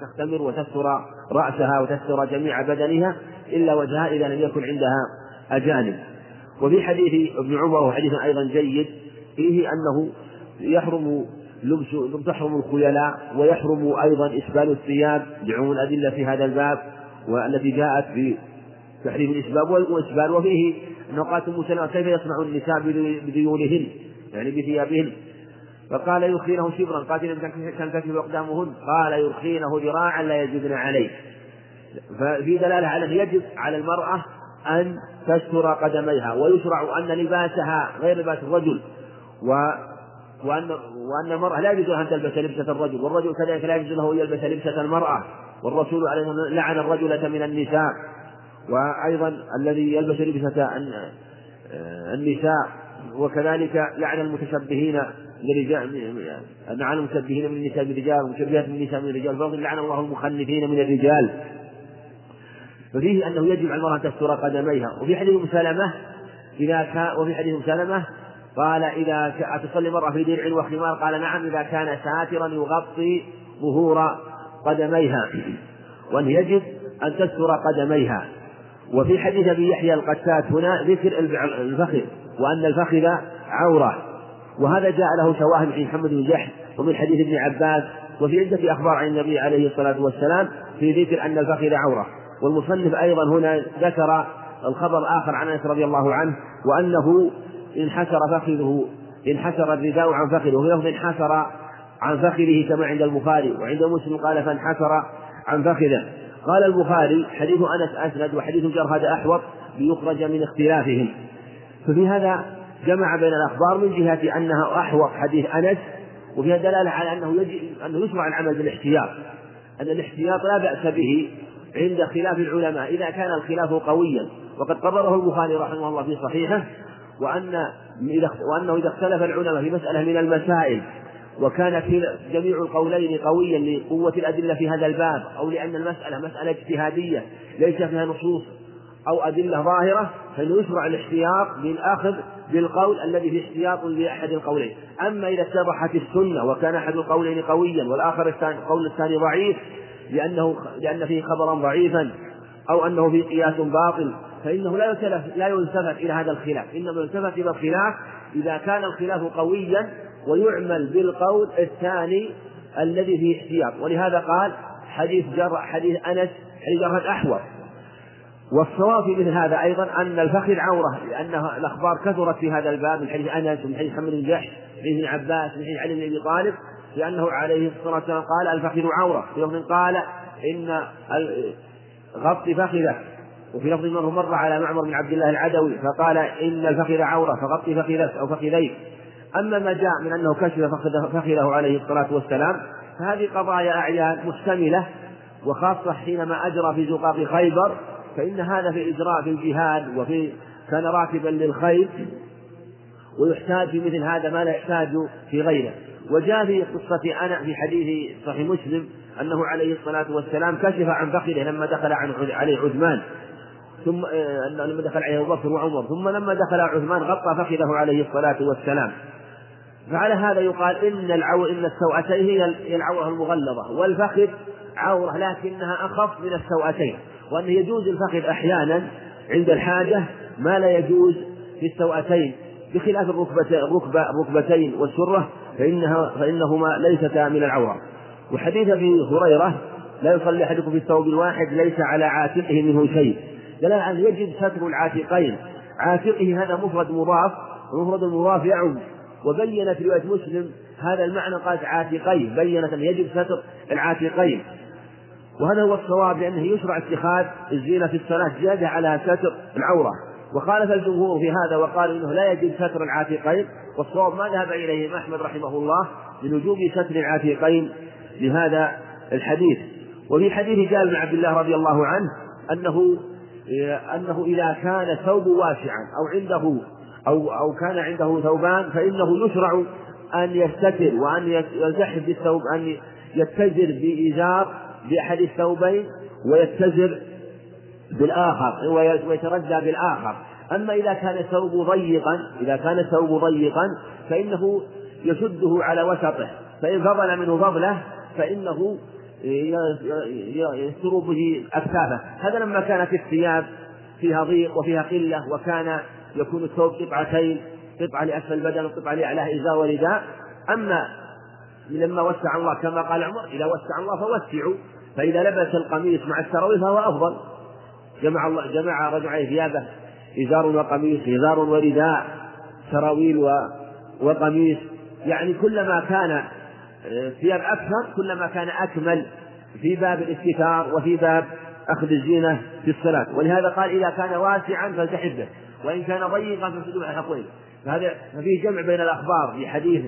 تختمر وتستر رأسها وتستر جميع بدنها إلا وجهها إذا لم يكن عندها أجانب. وفي حديث ابن عمر وحديث أيضا جيد فيه أنه يحرم لبس تحرم الخيلاء ويحرم أيضا إسبال الثياب لعموم الأدلة في هذا الباب والتي جاءت في تحريم الإسباب والإسبال وفيه أنه قالت كيف يصنع النساء بديونهن؟ يعني بثيابهن. فقال يرخينه شبرا قالت تنكشف أقدامهن قال يرخينه ذراعا لا يجدن عليه. ففي دلالة على يجب على المرأة أن تستر قدميها ويشرع أن لباسها غير لباس الرجل و وأن وأن المرأة لا يجوز أن تلبس لبسة الرجل والرجل كذلك لا يجوز له أن يلبس لبسة المرأة والرسول عليه لعن الرجلة من النساء وأيضا الذي يلبس لبسة النساء وكذلك لعن المتشبهين للرجال لعن المشبهين من النساء بالرجال والمشبهات من النساء من الرجال لعن الله المخنثين من الرجال. ففيه أنه يجب على المرأة أن تستر قدميها. وفي حديث سلمة إذا كان وفي حديث سلمة قال إذا تصلي المرأة في درع وخمار قال نعم إذا كان ساترا يغطي ظهور قدميها. وأن يجب أن تستر قدميها. وفي حديث أبي يحيى القتات هنا ذكر الفخذ وأن الفخذ عورة. وهذا جاء له شواهد من محمد بن جحش ومن حديث ابن عباس وفي عدة أخبار عن النبي عليه الصلاة والسلام في ذكر أن الفخذ عورة. والمصنف أيضا هنا ذكر الخبر الآخر عن أنس رضي الله عنه وأنه انحسر فخذه انحسر الرداء عن فخذه. وفي لفظ انحسر عن فخذه كما عند البخاري وعند مسلم قال فانحسر عن فخذه. قال البخاري حديث أنس أسند وحديث جرهد أحوط ليخرج من اختلافهم. ففي هذا جمع بين الأخبار من جهة أنها أحوط حديث أنس وفيها دلالة على أنه يجب أنه يشرع العمل بالاحتياط. أن الاحتياط لا بأس به عند خلاف العلماء إذا كان الخلاف قويا. وقد قرره البخاري رحمه الله في صحيحه وأن وأنه إذا اختلف العلماء في مسألة من المسائل وكان جميع القولين قويا لقوة الأدلة في هذا الباب أو لأن المسألة مسألة اجتهادية ليس فيها نصوص أو أدلة ظاهرة فإنه يشرع الاحتياط بالأخذ بالقول الذي فيه احتياط لأحد القولين، أما إذا اتضحت السنة وكان أحد القولين قويا والآخر الثاني القول الثاني ضعيف لأنه لأن فيه خبرا ضعيفا أو أنه فيه قياس باطل فإنه لا يلتفت لا يلتفت إلى هذا الخلاف، إنما يلتفت إلى الخلاف إذا كان الخلاف قويا ويعمل بالقول الثاني الذي فيه احتياط، ولهذا قال حديث جر حديث أنس حديث جر الأحوص والصواب في مثل هذا أيضا أن الفخذ عورة لأن الأخبار كثرت في هذا الباب من حديث أنس ومن حديث محمد بن جحش من حديث ابن عباس من حديث علي بن أبي طالب. لأنه عليه الصلاة والسلام قال الفخذ عورة. في لفظ قال إن غطي فخذه. وفي لفظ منه مر على معمر بن عبد الله العدوي فقال إن الفخذ عورة فغطي فخذك أو فخذيك أما ما جاء من أنه كشف فخذه عليه الصلاة والسلام فهذه قضايا أعيان محتملة وخاصة حينما أجرى في زقاق خيبر فإن هذا في إجراء في الجهاد وفي كان راكبا للخيل ويحتاج في مثل هذا ما لا يحتاج في غيره. وجاء في قصة أنا في حديث صحيح مسلم أنه عليه الصلاة والسلام كشف عن فخذه لما دخل عليه عثمان. ثم آه، لما دخل عليه بكر وعمر. ثم لما دخل عثمان غطى فخذه عليه الصلاة والسلام. فعلى هذا يقال إن العو إن السوأتين هي العورة المغلظة. والفخذ عورة لكنها أخف من السوأتين وأنه يجوز الفخذ أحيانا عند الحاجة ما لا يجوز في السوأتين بخلاف الركبة الركبتين والسرة فإنها فإنهما ليستا من العورة. وحديث أبي هريرة لا يصلي أحدكم في الثوب الواحد ليس على عاتقه منه شيء. دلالة أن يجب ستر العاتقين. عاتقه هذا مفرد مضاف ومفرد المضاف يعم. وبينت رواية مسلم هذا المعنى قالت عاتقين. بينت أن يجب ستر العاتقين. وهذا هو الصواب لأنه يشرع اتخاذ الزينة في الصلاة زيادة على ستر العورة. وخالف الجمهور في هذا وقالوا إنه لا يجب ستر العاتقين والصواب ما ذهب إليه أحمد رحمه الله من وجوب ستر العاتقين لهذا الحديث. وفي حديث جابر بن عبد الله رضي الله عنه أنه أنه إذا كان ثوب واسعا أو عنده أو أو كان عنده ثوبان فإنه يشرع أن يستتر وأن يلتحف بالثوب أن يتزر بإزار بأحد الثوبين ويتزر بالآخر ويتردى بالآخر. أما إذا كان الثوب ضيقا إذا كان الثوب ضيقا فإنه يشده على وسطه. فإن فضل منه فضله فإنه يستر به أكتافه. هذا لما كانت الثياب فيها ضيق وفيها قلة وكان يكون الثوب قطعتين قطعة لأسفل البدن وقطعة لأعلاه إزار ورداء. أما لما وسع الله كما قال عمر إذا وسع الله فوسعوا فإذا لبس القميص مع السراويل فهو أفضل. جمع الله جمع رجل عليه ثيابه. إزار وقميص إزار ورداء سراويل. وقميص. يعني كلما كان آه، ثياب أكثر كلما كان أكمل في باب الاستتار وفي باب أخذ الزينة في الصلاة. ولهذا قال إذا كان واسعا فالتحف به وإن كان ضيقا فالسجود حقوين فهذا ففيه جمع بين الأخبار. في حديث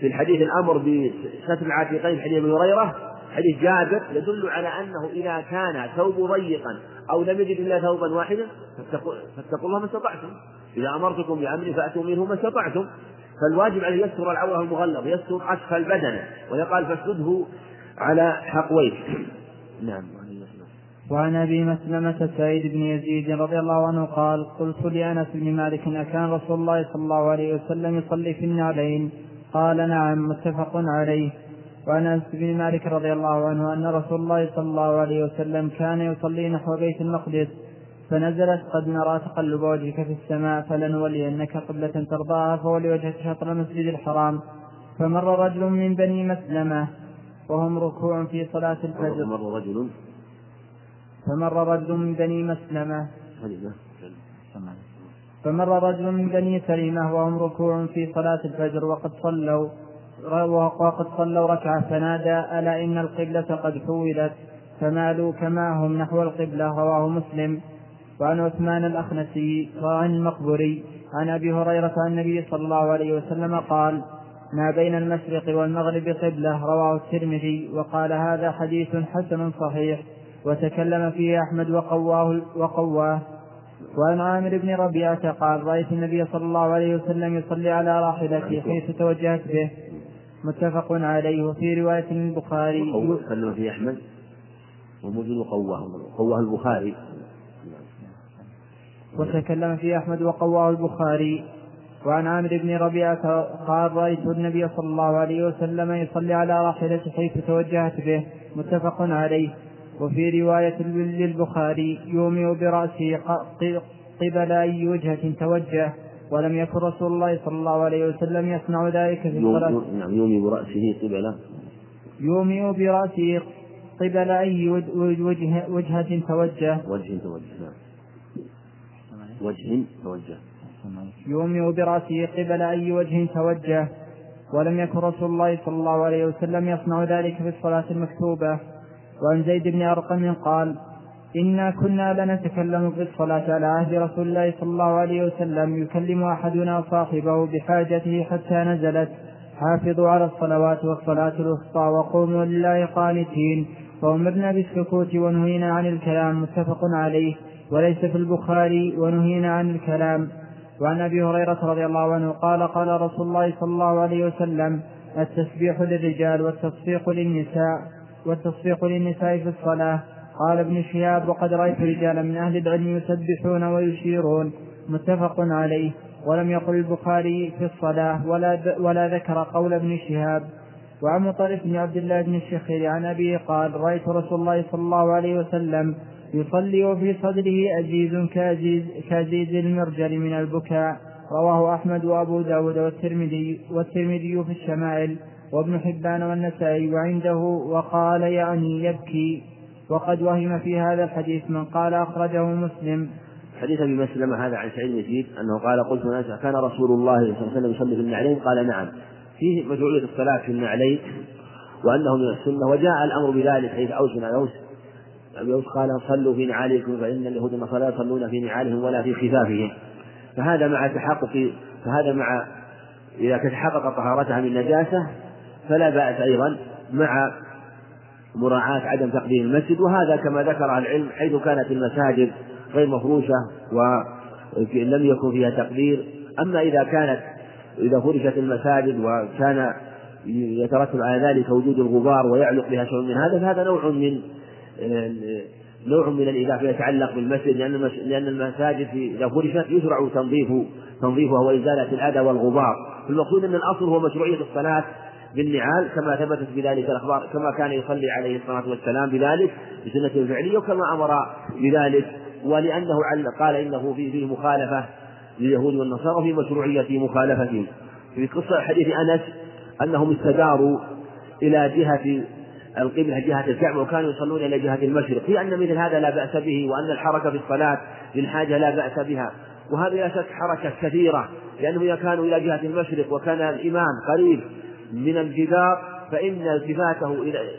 في الحديث الأمر بستر العاتقين حديث أبي هريرة حديث جابر يدل على أنه إذا كان ثوب ضيقا أو لم يجد إلا ثوبا واحدا فاتقوا الله ما استطعتم. إذا أمرتكم بأمر فأتوا منه ما استطعتم. فالواجب عليه يستر العورة المغلظ يستر أسفل بدنه ويقال فاسجده على حقويه. نعم. وعن أبي مسلمة سعيد بن يزيد رضي الله عنه قال قلت لأنس بن مالك اكان رسول الله صلى الله عليه وسلم يصلي في النعلين قال نعم متفق عليه. وعن أنس بن مالك رضي الله عنه أن رسول الله صلى الله عليه وسلم كان يصلي نحو بيت المقدس فنزلت قد نرى تقلب وجهك في السماء فلنولينك قبلة ترضاها فولي وجهك شطر المسجد الحرام. فمر رجل من بني مسلمة وهم ركوع في صلاة الفجر. فمر رجل. فمر رجل من بني مسلمة. فمر رجل من بني سليمة وهم ركوع في صلاة الفجر وقد صلوا. وقد صلوا ركعة فنادى ألا إن القبلة قد حولت؟ فمالوا كما هم نحو القبلة رواه مسلم. وعن عثمان الأخنسي وعن المقبري عن أبي هريرة عن النبي صلى الله عليه وسلم قال ما بين المشرق والمغرب قبلة رواه الترمذي. وقال هذا حديث حسن صحيح وتكلم فيه أحمد وقواه وقواه. وعن عامر بن ربيعة قال رأيت النبي صلى الله عليه وسلم يصلي على راحلته حيث توجهت به. متفق عليه وفي رواية البخاري. تكلم فيه أحمد. وموجود قواه قواه البخاري. وتكلم فيه أحمد وقواه البخاري. وعن عامر بن ربيعة قال رأيت النبي صلى الله عليه وسلم يصلي على راحلته حيث توجهت به. متفق عليه. وفي رواية للبخاري يومئ برأسه قبل أي وجهة توجه. ولم يكن رسول الله صلى الله عليه وسلم يصنع ذلك في الصلاة. نعم يومئ برأسه قبل يومئ برأسه قبل أي وجه وجهة توجه. وجه توجه نعم. وجه توجه. يومئ برأسه قبل أي وجه توجه. ولم يكن رسول الله صلى الله عليه وسلم يصنع ذلك في الصلاة المكتوبة. وعن زيد بن أرقم قال إنا كنا لنتكلم في الصلاة على عهد رسول الله صلى الله عليه وسلم يكلم أحدنا صاحبه بحاجته حتى نزلت حافظوا على الصلوات والصلاة الوسطى وقوموا لله قانتين. فأمرنا بالسكوت ونهينا عن الكلام متفق عليه وليس في البخاري ونهينا عن الكلام. وعن أبي هريرة رضي الله عنه قال قال رسول الله صلى الله عليه وسلم التسبيح للرجال والتصفيق للنساء والتصفيق للنساء في الصلاة. قال ابن شهاب وقد رأيت رجالا من أهل العلم يسبحون ويشيرون. متفق عليه. ولم يقل البخاري في الصلاة ولا ولا ذكر قول ابن شهاب. وعن مطرف بن عبد الله بن الشخير عن أبيه قال رأيت رسول الله صلى الله عليه وسلم يصلي وفي صدره أزيز كأزيز, كأزيز المرجل من البكاء. رواه أحمد وأبو داود والترمذي والترمذي في الشمائل وابن حبان والنسائي وعنده وقال يعني يبكي. وقد وهم في هذا الحديث من قال أخرجه مسلم. حديث أبي مسلمة هذا عن سعيد يزيد أنه قال قلت كان رسول الله صلى الله عليه وسلم يصلي في النعلين؟ قال نعم. فيه مشروعية الصلاة في النعلين وأنه من السنة وجاء الأمر بذلك حيث أوس بن أوس. أبي أوس قال صلوا في نعالكم فإن اليهود والنصارى يصلون في نعالهم ولا في خفافهم. فهذا مع تحقق فهذا مع إذا تتحقق طهارتها من نجاسة فلا بأس أيضا مع مراعاة عدم تقديم المسجد وهذا كما ذكر العلم حيث كانت المساجد غير مفروشة ولم يكن فيها تقدير. أما إذا كانت إذا فرشت المساجد وكان يترتب على ذلك وجود الغبار ويعلق بها شيء من هذا فهذا نوع من نوع من الإذا يتعلق بالمسجد لأن لأن المساجد إذا فرشت يشرع تنظيف تنظيفها وإزالة الأذى والغبار. المقصود أن الأصل هو مشروعية الصلاة بالنعال كما ثبتت بذلك الأخبار كما كان يصلي عليه الصلاة والسلام بذلك بسنة الفعلية وكما أمر بذلك ولأنه قال إنه فيه مخالفة لليهود والنصارى في مشروعية مخالفتهم. في قصة حديث أنس أنهم استداروا إلى جهة القبلة جهة الكعبة وكانوا يصلون إلى جهة المشرق. في أن مثل هذا لا بأس به وأن الحركة في الصلاة للحاجة لا بأس بها. وهذه لا شك حركة كثيرة لأنهم إذا كانوا إلى جهة المشرق وكان الإمام قريب من الجدار فإن التفاته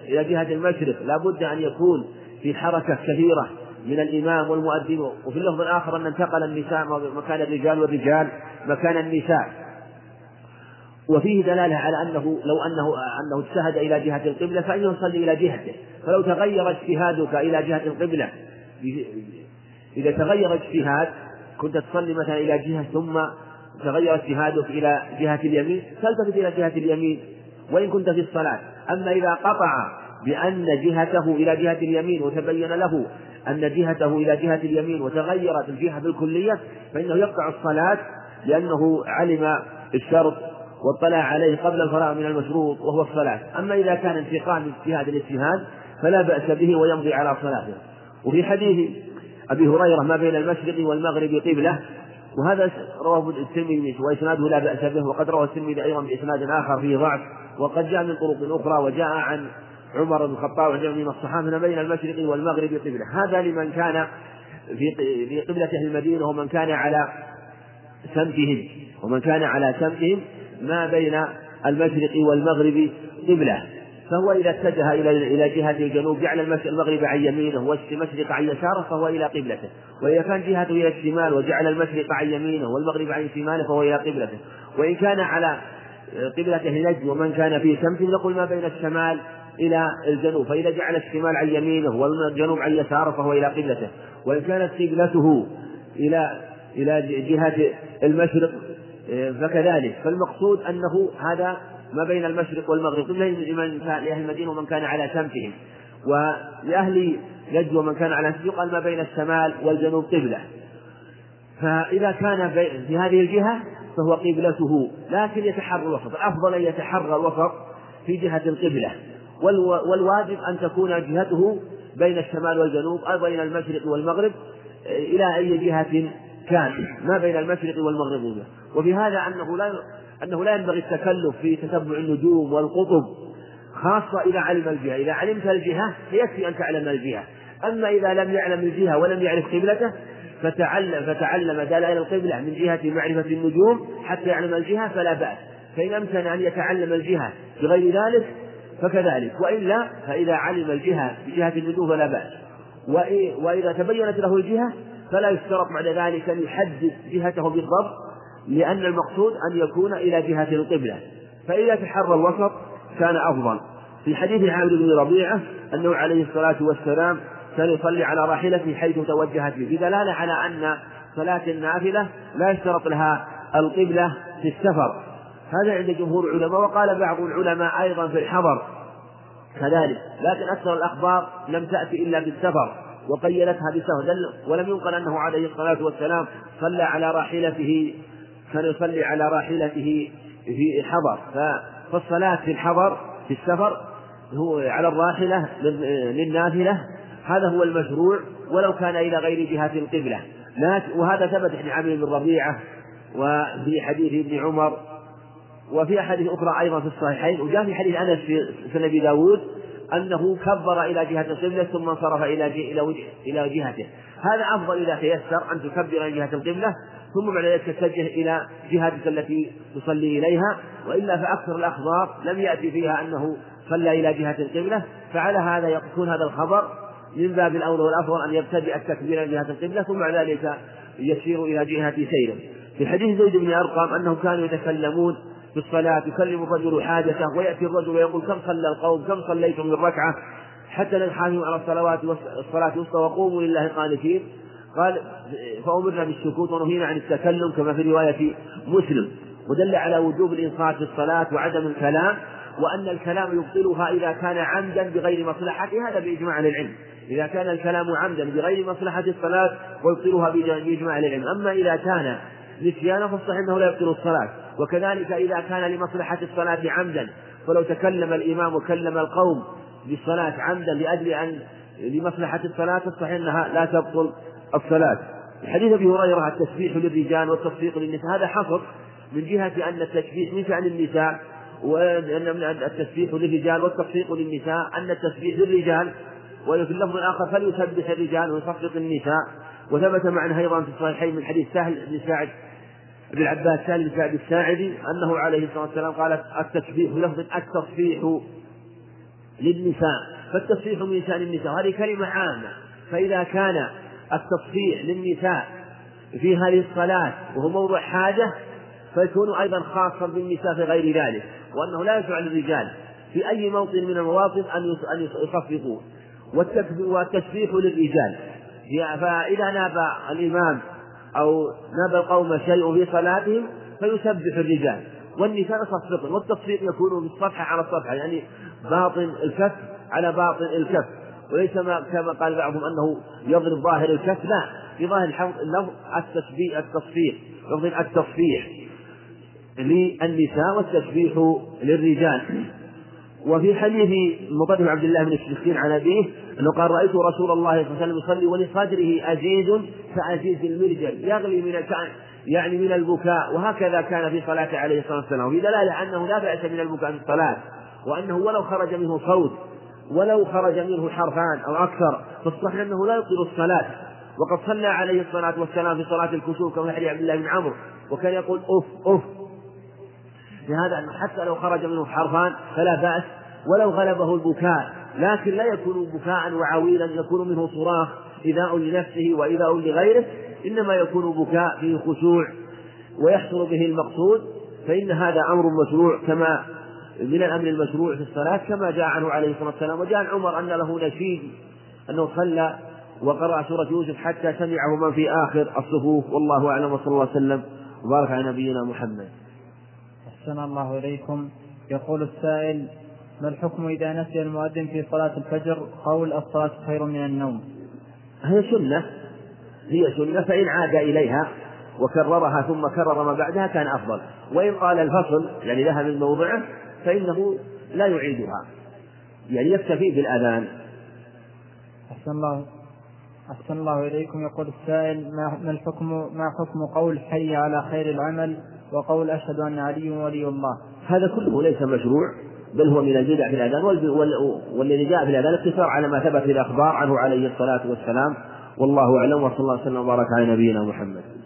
إلى جهة المشرق لا بد أن يكون في حركة كثيرة من الإمام والمؤذن. وفي اللفظ الآخر أن انتقل النساء مكان الرجال والرجال مكان النساء. وفيه دلالة على أنه لو أنه أنه اجتهد إلى جهة القبلة فإنه يصلي إلى جهته. فلو تغير اجتهادك إلى جهة القبلة إذا تغير اجتهاد كنت تصلي مثلا إلى جهة ثم تغير اجتهادك إلى جهة اليمين تلتفت إلى جهة اليمين. وإن كنت في الصلاة أما إذا قطع بأن جهته إلى جهة اليمين وتبين له أن جهته إلى جهة اليمين وتغيرت الجهة بالكلية فإنه يقطع الصلاة لأنه علم الشرط واطلع عليه قبل الفراغ من المشروط وهو الصلاة. أما إذا كان انتقال من اجتهاد الاجتهاد فلا بأس به ويمضي على صلاته. وفي حديث أبي هريرة ما بين المشرق والمغرب قبلة وهذا رواه الترمذي وإسناده لا بأس به وقد روى الترمذي أيضا بإسناد آخر فيه ضعف وقد جاء من طرق أخرى وجاء عن عمر بن الخطاب وجمع من الصحابة بين المشرق والمغرب قبلة. هذا لمن كان في في قبلة أهل المدينة ومن كان على سمتهم ومن كان على سمتهم ما بين المشرق والمغرب قبلة. فهو إذا اتجه إلى إلى جهة الجنوب جعل المغرب عن يمينه والمشرق عن يساره فهو إلى قبلته، وإذا كان جهته إلى الشمال وجعل المشرق عن يمينه والمغرب عن شماله فهو إلى قبلته، وإن كان على قبلته نجد ومن كان في سمت نقول ما بين الشمال إلى الجنوب. فإذا جعل الشمال عن يمينه والجنوب عن يساره فهو إلى قبلته. وإن كانت قبلته إلى إلى جهة المشرق فكذلك. فالمقصود أنه هذا ما بين المشرق والمغرب لمن لأهل المدينة ومن كان على سمتهم ولأهل نجد ومن كان على سمتهم قال ما بين الشمال والجنوب قبلة. فإذا كان في هذه الجهة فهو قبلته لكن يتحرى الوسط. الأفضل أن يتحرى الوسط في جهة القبلة. والواجب أن تكون جهته بين الشمال والجنوب أو بين المشرق والمغرب إلى أي جهة كان. ما بين المشرق والمغرب. وفي هذا أنه لا أنه لا ينبغي التكلف في تتبع النجوم والقطب خاصة إذا علم الجهة. إذا علمت الجهة فيكفي أن تعلم الجهة. أما إذا لم يعلم الجهة ولم يعرف قبلته فتعلم فتعلم دلائل القبلة من جهة معرفة النجوم حتى يعلم الجهة فلا بأس. فإن أمكن أن يتعلم الجهة بغير ذلك فكذلك. وإلا فإذا علم الجهة بجهة النجوم فلا بأس. وإذا تبينت له الجهة فلا يشترط بعد ذلك أن يحدد جهته بالضبط. لأن المقصود أن يكون إلى جهة القبلة. فإذا تحرى الوسط كان أفضل. في حديث عامر بن ربيعة أنه عليه الصلاة والسلام كان يصلي على راحلته حيث توجهت به. بدلالة على أن صلاة النافلة لا يشترط لها القبلة في السفر. هذا عند جمهور العلماء وقال بعض العلماء أيضا في الحضر. كذلك لكن أكثر الأخبار لم تأتي إلا بالسفر وقيدتها بالسفر ولم ينقل أنه عليه الصلاة والسلام صلى على راحلته كان يصلي على راحلته في الحضر فالصلاة في الحضر في السفر هو على الراحلة للنافلة هذا هو المشروع ولو كان إلى غير جهة القبلة. وهذا ثبت عن عامر بن ربيعة وفي حديث ابن عمر وفي أحاديث أخرى أيضا في الصحيحين. وجاء في حديث أنس في سنن أبي داود أنه كبر إلى جهة القبلة ثم انصرف إلى إلى إلى جهته. هذا أفضل إذا تيسر أن تكبر إلى جهة القبلة ثم بعد ذلك تتجه إلى جهتك التي تصلي إليها وإلا فأكثر الأخبار لم يأتي فيها أنه صلى إلى جهة القبلة فعلى هذا يكون هذا الخبر من باب الأولى والأفضل أن يبتدئ التكبير إلى جهة القبلة ثم بعد ذلك يسير إلى جهة سيره. في حديث زيد بن أرقم أنهم كانوا يتكلمون في الصلاة يكلم الرجل حاجته ويأتي الرجل ويقول كم صلى القوم كم صليتم من ركعة؟ حتى نحافظ على الصلوات والصلاة الوسطى وقوموا لله قانتين. قال فأمرنا بالسكوت ونهينا عن التكلم كما في رواية مسلم. ودل على وجوب الإنصات في الصلاة وعدم الكلام وأن الكلام يبطلها إذا كان عمدا بغير مصلحة. هذا بإجماع العلم. إذا كان الكلام عمدا بغير مصلحة الصلاة ويبطلها بإجماع العلم. أما إذا كان نسيانا فالصحيح أنه لا يبطل الصلاة. وكذلك إذا كان لمصلحة الصلاة عمدا فلو تكلم الإمام وكلم القوم بالصلاة عمدا لأجل أن لمصلحة الصلاة الصحيح أنها لا تبطل الصلاة. حديث أبي هريرة التسبيح للرجال والتصفيق للنساء هذا حصر من جهة أن التسبيح من شأن النساء وأن التسبيح للرجال والتصفيق للنساء أن التسبيح للرجال وفي اللفظ الآخر فليسبح الرجال ويصفق النساء. وثبت معنى أيضا في الصحيحين من حديث سهل بن سعد بن العباس سهل بن سعد الساعدي أنه عليه الصلاة والسلام قال التسبيح لفظ التصفيح للنساء فالتصفيح من شأن النساء وهذه كلمة عامة. فإذا كان التصفيح للنساء في هذه الصلاة وهو موضوع حاجة فيكون أيضا خاصا بالنساء في غير ذلك وأنه لا يشرع للرجال في أي موطن من المواطن أن يصفقوا والتسبيح للرجال. فإذا ناب الإمام أو ناب القوم شيء في صلاتهم فيسبح الرجال. والنساء يصفقن والتصفيق يكون بالصفحة على الصفحة يعني باطن الكف على باطن الكف. وليس ما كما قال بعضهم أنه يضرب ظاهر الكف لا. في ظاهر اللفظ التسبيح التصفيح لفظ التصفيح. للنساء والتسبيح للرجال. وفي حديث مطرف عبد الله بن الشركين عن أبيه أنه قال رأيت رسول الله صلى الله عليه وسلم يصلي ولصدره أزيز كأزيز المرجل يغلي من يعني من البكاء. وهكذا كان في صلاته عليه الصلاة والسلام. وفي دلالة أنه لا بأس من البكاء في الصلاة. وأنه ولو خرج منه صوت ولو خرج منه حرفان أو أكثر فالصحيح أنه لا يبطل الصلاة. وقد صلى عليه الصلاة والسلام في صلاة الكسوف كما حديث عبد الله بن عمرو وكان يقول أف أف لهذا أنه حتى لو خرج منه حرفان فلا بأس ولو غلبه البكاء. لكن لا يكون بكاء وعويلا يكون منه صراخ إيذاء لنفسه وإيذاء لغيره إنما يكون بكاء فيه خشوع ويحصل به المقصود فإن هذا أمر مشروع كما من الأمر المشروع في الصلاة كما جاء عنه عليه الصلاة والسلام وجاء عن عمر أن له نشيد أنه صلى وقرأ سورة يوسف حتى سمعه من في آخر الصفوف. والله أعلم وصلى الله وسلم وبارك على نبينا محمد. أحسن الله إليكم. يقول السائل ما الحكم إذا نسي المؤذن في صلاة الفجر؟ قول الصلاة خير من النوم. هي سنة هي سنة فإن عاد إليها وكررها ثم كرر ما بعدها كان أفضل. وإن قال الفصل يعني لها من موضعه فإنه لا يعيدها. يعني يكتفي بالأذان. أحسن الله أحسن الله إليكم. يقول السائل ما الحكم ما حكم قول حي على خير العمل وقول أشهد أن علي ولي الله؟ هذا كله ليس مشروع بل هو من البدع في الأذان والذي جاء في الأذان اقتصار على ما ثبت في الأخبار عنه عليه الصلاة والسلام. والله أعلم وصلى الله وسلم وبارك على نبينا محمد.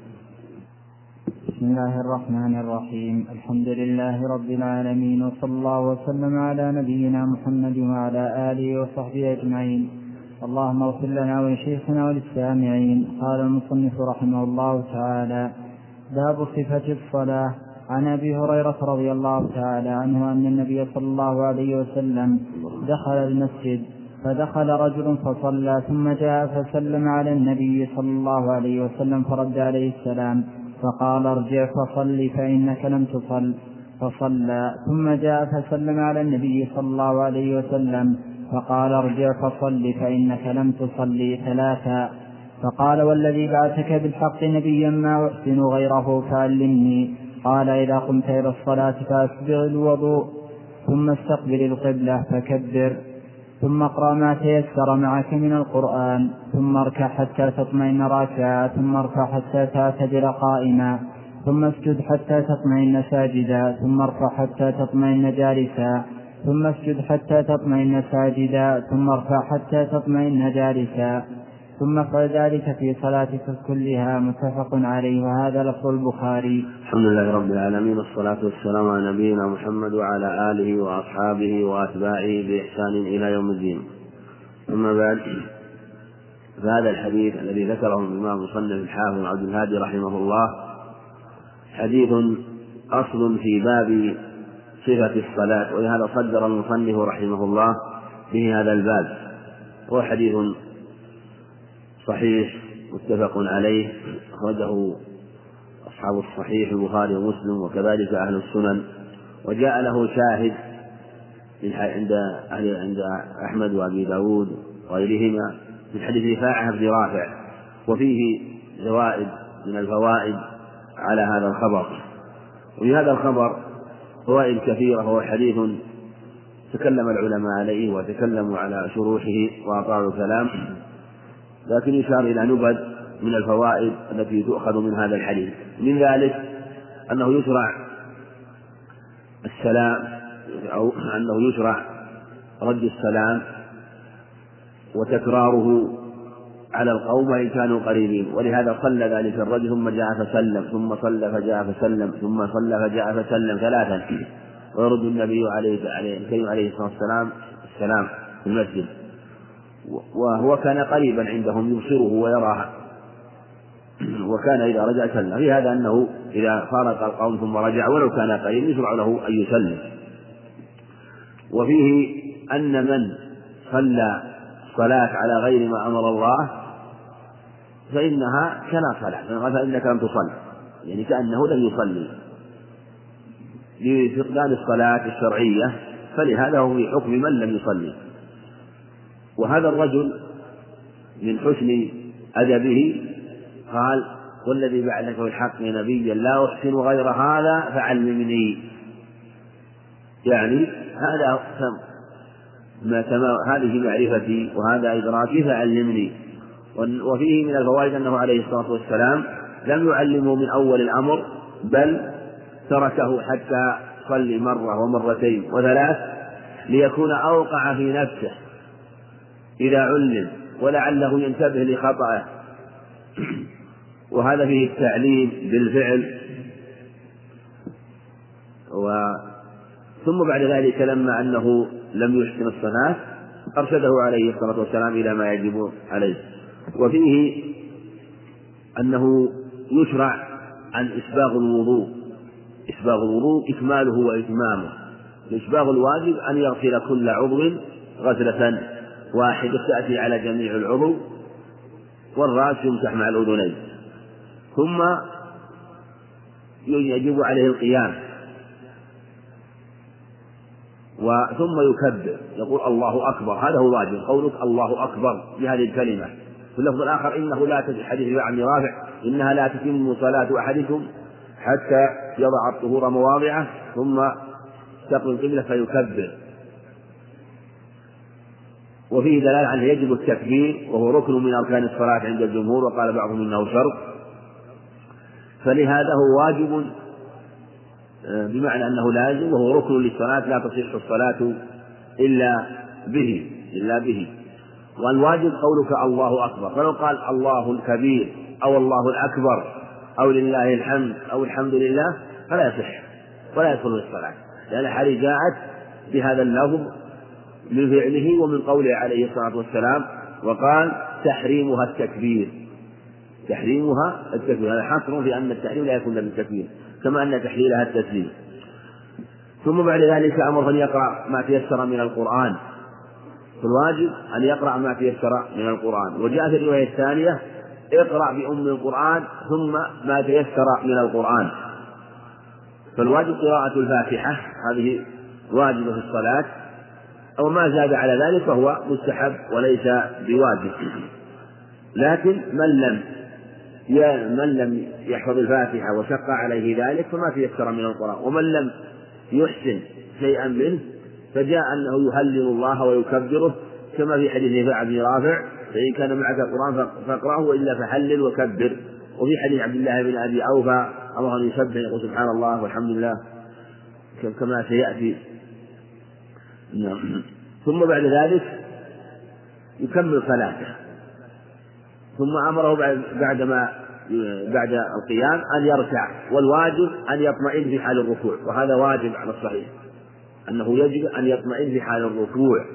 بسم الله الرحمن الرحيم. الحمد لله رب العالمين وصلى الله وسلم على نبينا محمد وعلى آله وصحبه أجمعين. اللهم اغفر لنا ولشيخنا وللسامعين. قال المصنف رحمه الله تعالى باب صفة الصلاة. عن أبي هريرة رضي الله تعالى عنه أن النبي صلى الله عليه وسلم دخل المسجد فدخل رجل فصلى ثم جاء فسلم على النبي صلى الله عليه وسلم فرد عليه السلام. فقال ارجع فصل فإنك لم تصل. فصلى. ثم جاء فسلم على النبي صلى الله عليه وسلم. فقال ارجع فصل فإنك لم تصلي ثلاثا. فقال والذي بعثك بالحق نبيا ما أحسن غيره فعلمني. قال إذا قمت إلى الصلاة فأسبغ الوضوء ثم استقبل القبلة فكبر. ثم اقرأ ما تيسر معك من القرآن ثم اركع حتى تطمئن راكعا ثم اركع حتى تعتدل قائما ثم اسجد حتى تطمئن ساجدا ثم ارفع حتى تطمئن جالسا ثم اسجد حتى تطمئن ساجدا ثم ارفع حتى تطمئن جالسا. ثم افعل ذلك في صلاتك كلها متفق عليه وهذا لفظ البخاري. الحمد لله رب العالمين والصلاة والسلام على نبينا محمد وعلى آله وأصحابه وأتباعه بإحسان إلى يوم الدين. أما بعد فهذا الحديث الذي ذكره الإمام المصنف الحافظ عبد الهادي رحمه الله حديث أصل في باب صفة الصلاة ولهذا صدر المصنف رحمه الله به هذا الباب هو حديث صحيح متفق عليه أخرجه أصحاب الصحيح البخاري ومسلم وكذلك أهل السنن وجاء له شاهد عند عند أحمد وأبي داود وغيرهما من حديث رفاعة بن رافع وفيه زوائد من الفوائد على هذا الخبر. وفي هذا الخبر فوائد كثيرة وهو حديث تكلم العلماء عليه وتكلموا على شروحه وأطالوا الكلام. لكن يشار إلى نبذ من الفوائد التي تؤخذ من هذا الحديث. من ذلك أنه يشرع السلام أو أنه يشرع رد السلام وتكراره على القوم وإن كانوا قريبين. ولهذا صلى ذلك الرجل ثم جاء فسلم ثم صلى فجاء فسلم ثم صلى فجاء فسلم ثلاثا. ويرد النبي عليه عليه عليه الصلاة والسلام السلام في المسجد. وهو كان قريبا عندهم يبصره ويراه وكان إذا رجع سلم. في هذا أنه إذا فارق القوم ثم رجع ولو كان قريبا يشرع له أن يسلم. وفيه أن من صلى صلاة على غير ما أمر الله فإنها كلا صلاة. فقال فإنك لم تصل يعني كأنه لم يصلي. لفقدان الصلاة الشرعية فلهذا هو في حكم من لم يصلي. وهذا الرجل من حسن أدبه قال والذي بعدك بالحق نبيا لا أحسن غير هذا فعلمني. يعني هذا ما تما هذه معرفتي وهذا إدراكي فعلمني. وفيه من الفوائد أنه عليه الصلاة والسلام لم يعلمه من أول الأمر بل تركه حتى صلي مرة ومرتين وثلاث ليكون أوقع في نفسه. إذا علم ولعله ينتبه لخطأه. وهذا فيه التعليم بالفعل. و ثم بعد ذلك لما أنه لم يحسن الصلاة أرشده عليه الصلاة والسلام إلى ما يجب عليه. وفيه أنه يشرع عن إسباغ الوضوء. إسباغ الوضوء إكماله وإتمامه. إسباغ الواجب أن يغسل كل عضو غسلة واحدة تأتي على جميع العضو والرأس يمسح مع الأذنين. ثم يجب عليه القيام. وثم يكبر. يقول الله أكبر. هذا هو الواجب قولك الله أكبر بهذه الكلمة. في اللفظ الآخر إنه لا تجد حديث عن رافع. إنها لا تتم صلاة أحدكم حتى يضع الطهور مواضعه ثم تقل القبلة فيكبر. وفيه دلالة على يجب التكبير وهو ركن من أركان الصلاة عند الجمهور وقال بعضهم إنه شرط. فلهذا هو واجب آه، بمعنى أنه لازم وهو ركن للصلاة لا تصح الصلاة إلا به إلا به. والواجب قولك الله أكبر. فلو قال الله الكبير أو الله الأكبر أو لله الحمد أو الحمد لله فلا يصح ولا يدخل الصلاة. لأن الحديث جاءت بهذا اللفظ من فعله ومن قوله عليه الصلاة والسلام وقال تحريمها التكبير. تحريمها التكبير. هذا حصر في أن التحريم لا يكون بالتكبير كما أن تحليلها التسليم. ثم بعد ذلك أمر أن يقرأ ما تيسر من القرآن. فالواجب أن يقرأ ما تيسر من القرآن. وجاء في الرواية الثانية اقرأ بأم القرآن ثم ما تيسر من القرآن. فالواجب قراءة الفاتحة هذه واجبة في الصلاة. أو ما زاد على ذلك فهو مستحب وليس بواجب. لكن من لم من لم يحفظ الفاتحة وشق عليه ذلك فما تيسر من القرآن. ومن لم يحسن شيئا منه فجاء أنه يهلل الله ويكبره كما في حديث رفاعة بن رافع فإن كان معك القرآن فاقرأه وإلا فحلل وكبر. وفي حديث عبد الله بن أبي أوفى أمر أن يسبح يقول سبحان الله والحمد لله كما سيأتي نعم. ثم بعد ذلك يكمل صلاته. ثم أمره بعدما بعد القيام أن يركع والواجب أن يطمئن في حال الركوع وهذا واجب على الصحيح. أنه يجب أن يطمئن في حال الركوع.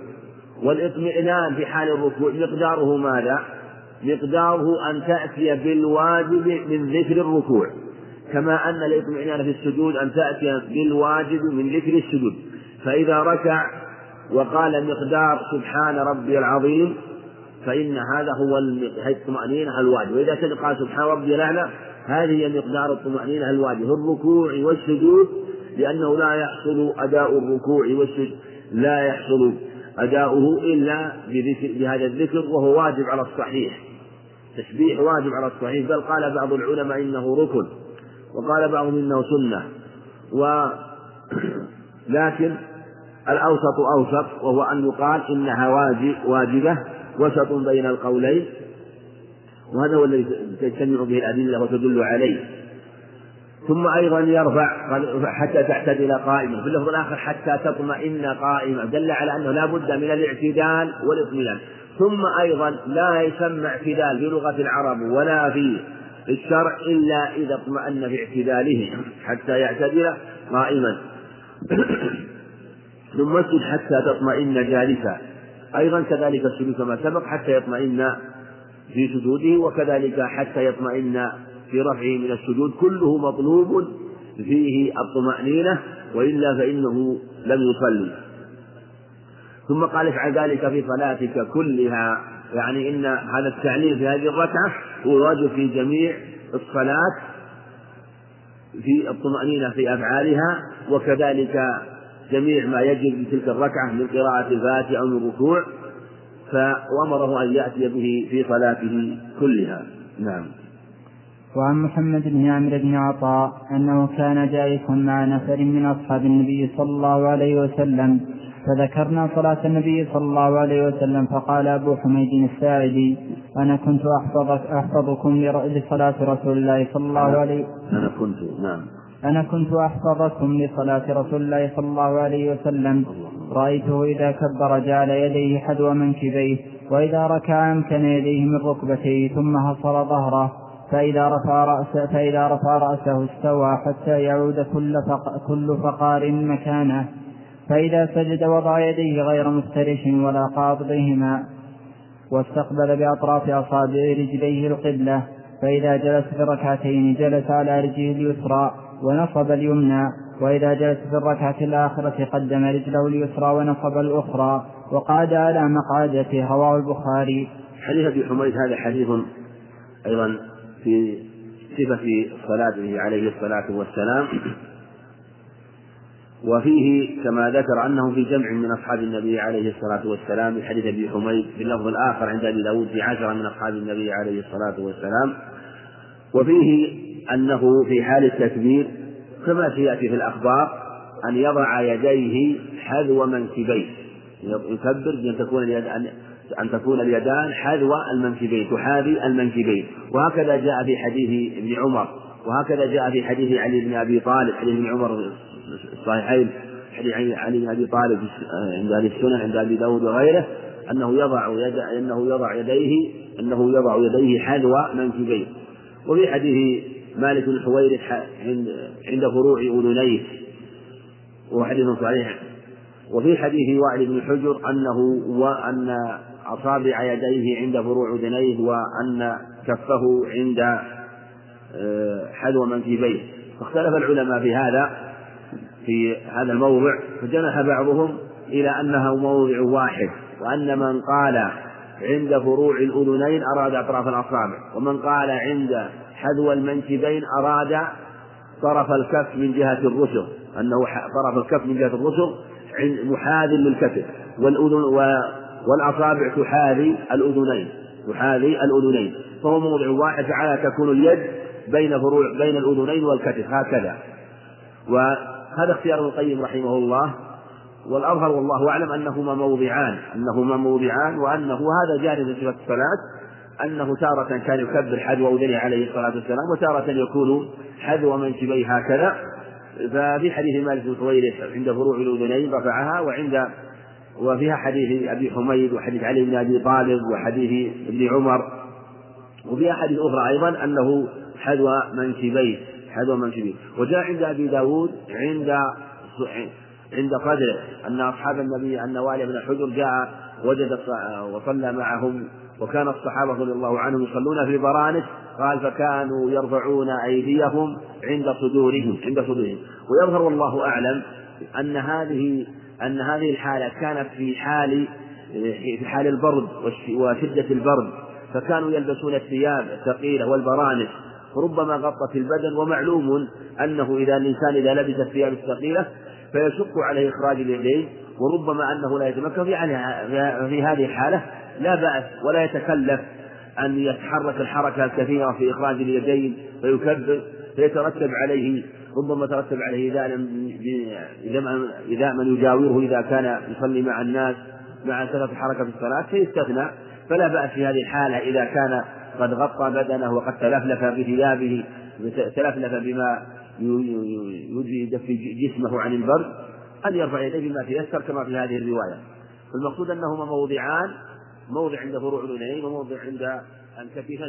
والاطمئنان في حال الركوع مقداره ماذا؟ مقداره أن تأتي بالواجب من ذكر الركوع. كما أن الاطمئنان في السجود أن تأتي بالواجب من ذكر السجود. فإذا ركع وقال مقدار سبحان ربي العظيم فإن هذا هو الطمأنينة الواجب. وإذا قال سبحان ربي الأعلى هذه هي مقدار الطمأنينة الواجب. الركوع والسجود لأنه لا يحصل أداء الركوع والسجود لا يحصل أداؤه إلا بهذا الذكر وهو واجب على الصحيح. تسبيح واجب على الصحيح. بل قال بعض العلماء إنه ركن وقال بعضهم إنه سنة. و لكن الأوسط أوسط وهو أن يقال إنها واجب واجبة وسط بين القولين. وهذا هو الذي تجتمع به الأدلة وتدل عليه. ثم أيضا يرفع حتى تعتدل قائما في اللفظ الآخر حتى تطمئن قائما دل على أنه لا بد من الاعتدال والاطمئنان. ثم أيضا لا يسمى اعتدال في لغة العرب ولا في الشرع إلا إذا اطمأن في اعتداله حتى يعتدل قائما. ثم اسجد حتى تطمئن جالسا. أيضا كذلك السجود كما سبق حتى يطمئن في سجوده وكذلك حتى يطمئن في رفعه من السجود. كله مطلوب فيه الطمأنينة وإلا فإنه لم يصلي. ثم قال افعل ذلك في صلاتك كلها. يعني إن هذا التعليل في هذه الركعة هو واجب في جميع الصلاة في الطمأنينة في أفعالها وكذلك جميع ما يجب في تلك الركعة من قراءة الفاتحة أو من الركوع فأمره أن يأتي به في صلاته كلها. نعم. وعن محمد بن عمرو بن عطاء أنه كان جالسا مع نفر من أصحاب النبي صلى الله عليه وسلم فذكرنا صلاة النبي صلى الله عليه وسلم فقال أبو حميد الساعدي أنا كنت أحفظك أحفظكم لصلاة رسول الله صلى الله عليه وسلم أنا كنت نعم. أنا كنت أحفظكم لصلاة رسول الله صلى الله عليه وسلم. رأيته إذا كبر جعل يديه حذو منكبيه وإذا ركع أمكن يديه من ركبتيه ثم هصر ظهره. فإذا رفع رأسه فإذا رفع رأسه استوى حتى يعود كل فق كل فقار مكانه. فإذا سجد وضع يديه غير مفترش ولا قابضهما واستقبل بأطراف أصابع رجليه القبلة. فإذا جلس في الركعتين جلس على رجله اليسرى. ونصب اليمنى وإذا جلس في الركعة الآخرة قدم رجله اليسرى ونصب الأخرى وقعد على مقعدته رواه البخاري. حديث أبي حميد هذا حديث أيضا في صفة صلاته عليه الصلاة والسلام وفيه كما ذكر أنه في جمع من أصحاب النبي عليه الصلاة والسلام في حديث أبي حميد في اللفظ الآخر عند أبي داود في عشرة من أصحاب النبي عليه الصلاة والسلام وفيه أنه في حال التكبير كما سيأتي في الأخبار أن يضع يديه حذو منكبيه. يكبر بأن تكون اليد أن تكون اليدان حذو المنكبين تحاذي المنكبين. وهكذا جاء في حديث ابن عمر. وهكذا جاء في حديث علي بن أبي طالب. حديث ابن عمر الصحيحين. حديث علي بن أبي طالب عند أهل السنن عند أبي داود وغيره أنه يضع يد أنه يضع يديه أنه يضع يديه حذو منكبيه. وفي حديث مالك بن حويرث عند فروع أذنيه. وهو حديث صحيح. وفي حديث وائل بن حجر أنه وأن أصابع يديه عند فروع أذنيه وأن كفه عند آه، حذو منكبيه فاختلف العلماء في هذا في هذا الموضع فجنح بعضهم إلى أنه موضع واحد وأن من قال عند فروع الأذنين أراد أطراف الأصابع ومن قال عند حذو المنكبين أراد طرف الكف من جهة الرسغ أنه طرف الكف من جهة الرسغ محاذ للكتف. والأذن والأصابع تحاذي الأذنين تحاذي الأذنين. فهو موضع واحد فعلى تكون اليد بين فروع بين الأذنين والكتف هكذا. وهذا اختيار ابن القيم رحمه الله. والأظهر والله أعلم أنهما موضعان أنهما موضعان وأنه هذا في صفة الصلاة. أنه تارة كان يكبر حذو أذنه عليه الصلاة والسلام وتارة يكون حذو منكبيه هكذا. ففي حديث مالك بن حويرث عند فروع الأذنين رفعها وعند وفيها حديث أبي حميد وحديث علي بن أبي طالب وحديث ابن عمر. وفي أحاديث أخرى أيضا أنه حذو منكبيه حذو منكبيه وجاء عند أبي داود عند عند قدره أن أصحاب النبي أن والي بن حجر جاء وجد وصلى معهم وكان الصحابة رضي الله عنهم يصلون في برانس قال فكانوا يرفعون أيديهم عند صدورهم عند صدورهم. ويظهر والله أعلم أن هذه أن هذه الحالة كانت في حال في حال البرد وشدة البرد. فكانوا يلبسون الثياب الثقيلة والبرانس. ربما غطت البدن ومعلوم أنه إذا الإنسان إذا لبس الثياب الثقيلة فيشق عليه إخراج اليدين وربما أنه لا يتمكن في, في هذه الحالة. لا بأس ولا يتكلف أن يتحرك الحركة الكثيرة في إخراج اليدين فيكبر فيترتب عليه ربما ترتب عليه إذا من يجاوره إذا كان يصلي مع الناس مع كثرة الحركة في الصلاة فيستثنى. فلا بأس في هذه الحالة إذا كان قد غطى بدنه وقد تلفلف بثيابه تلفلف بما يدفي جسمه عن البرد أن يرفع يديه بما تيسر كما في هذه الرواية. المقصود أنهما موضعان موضع عند فروع الأذنين وموضع عند الكتفين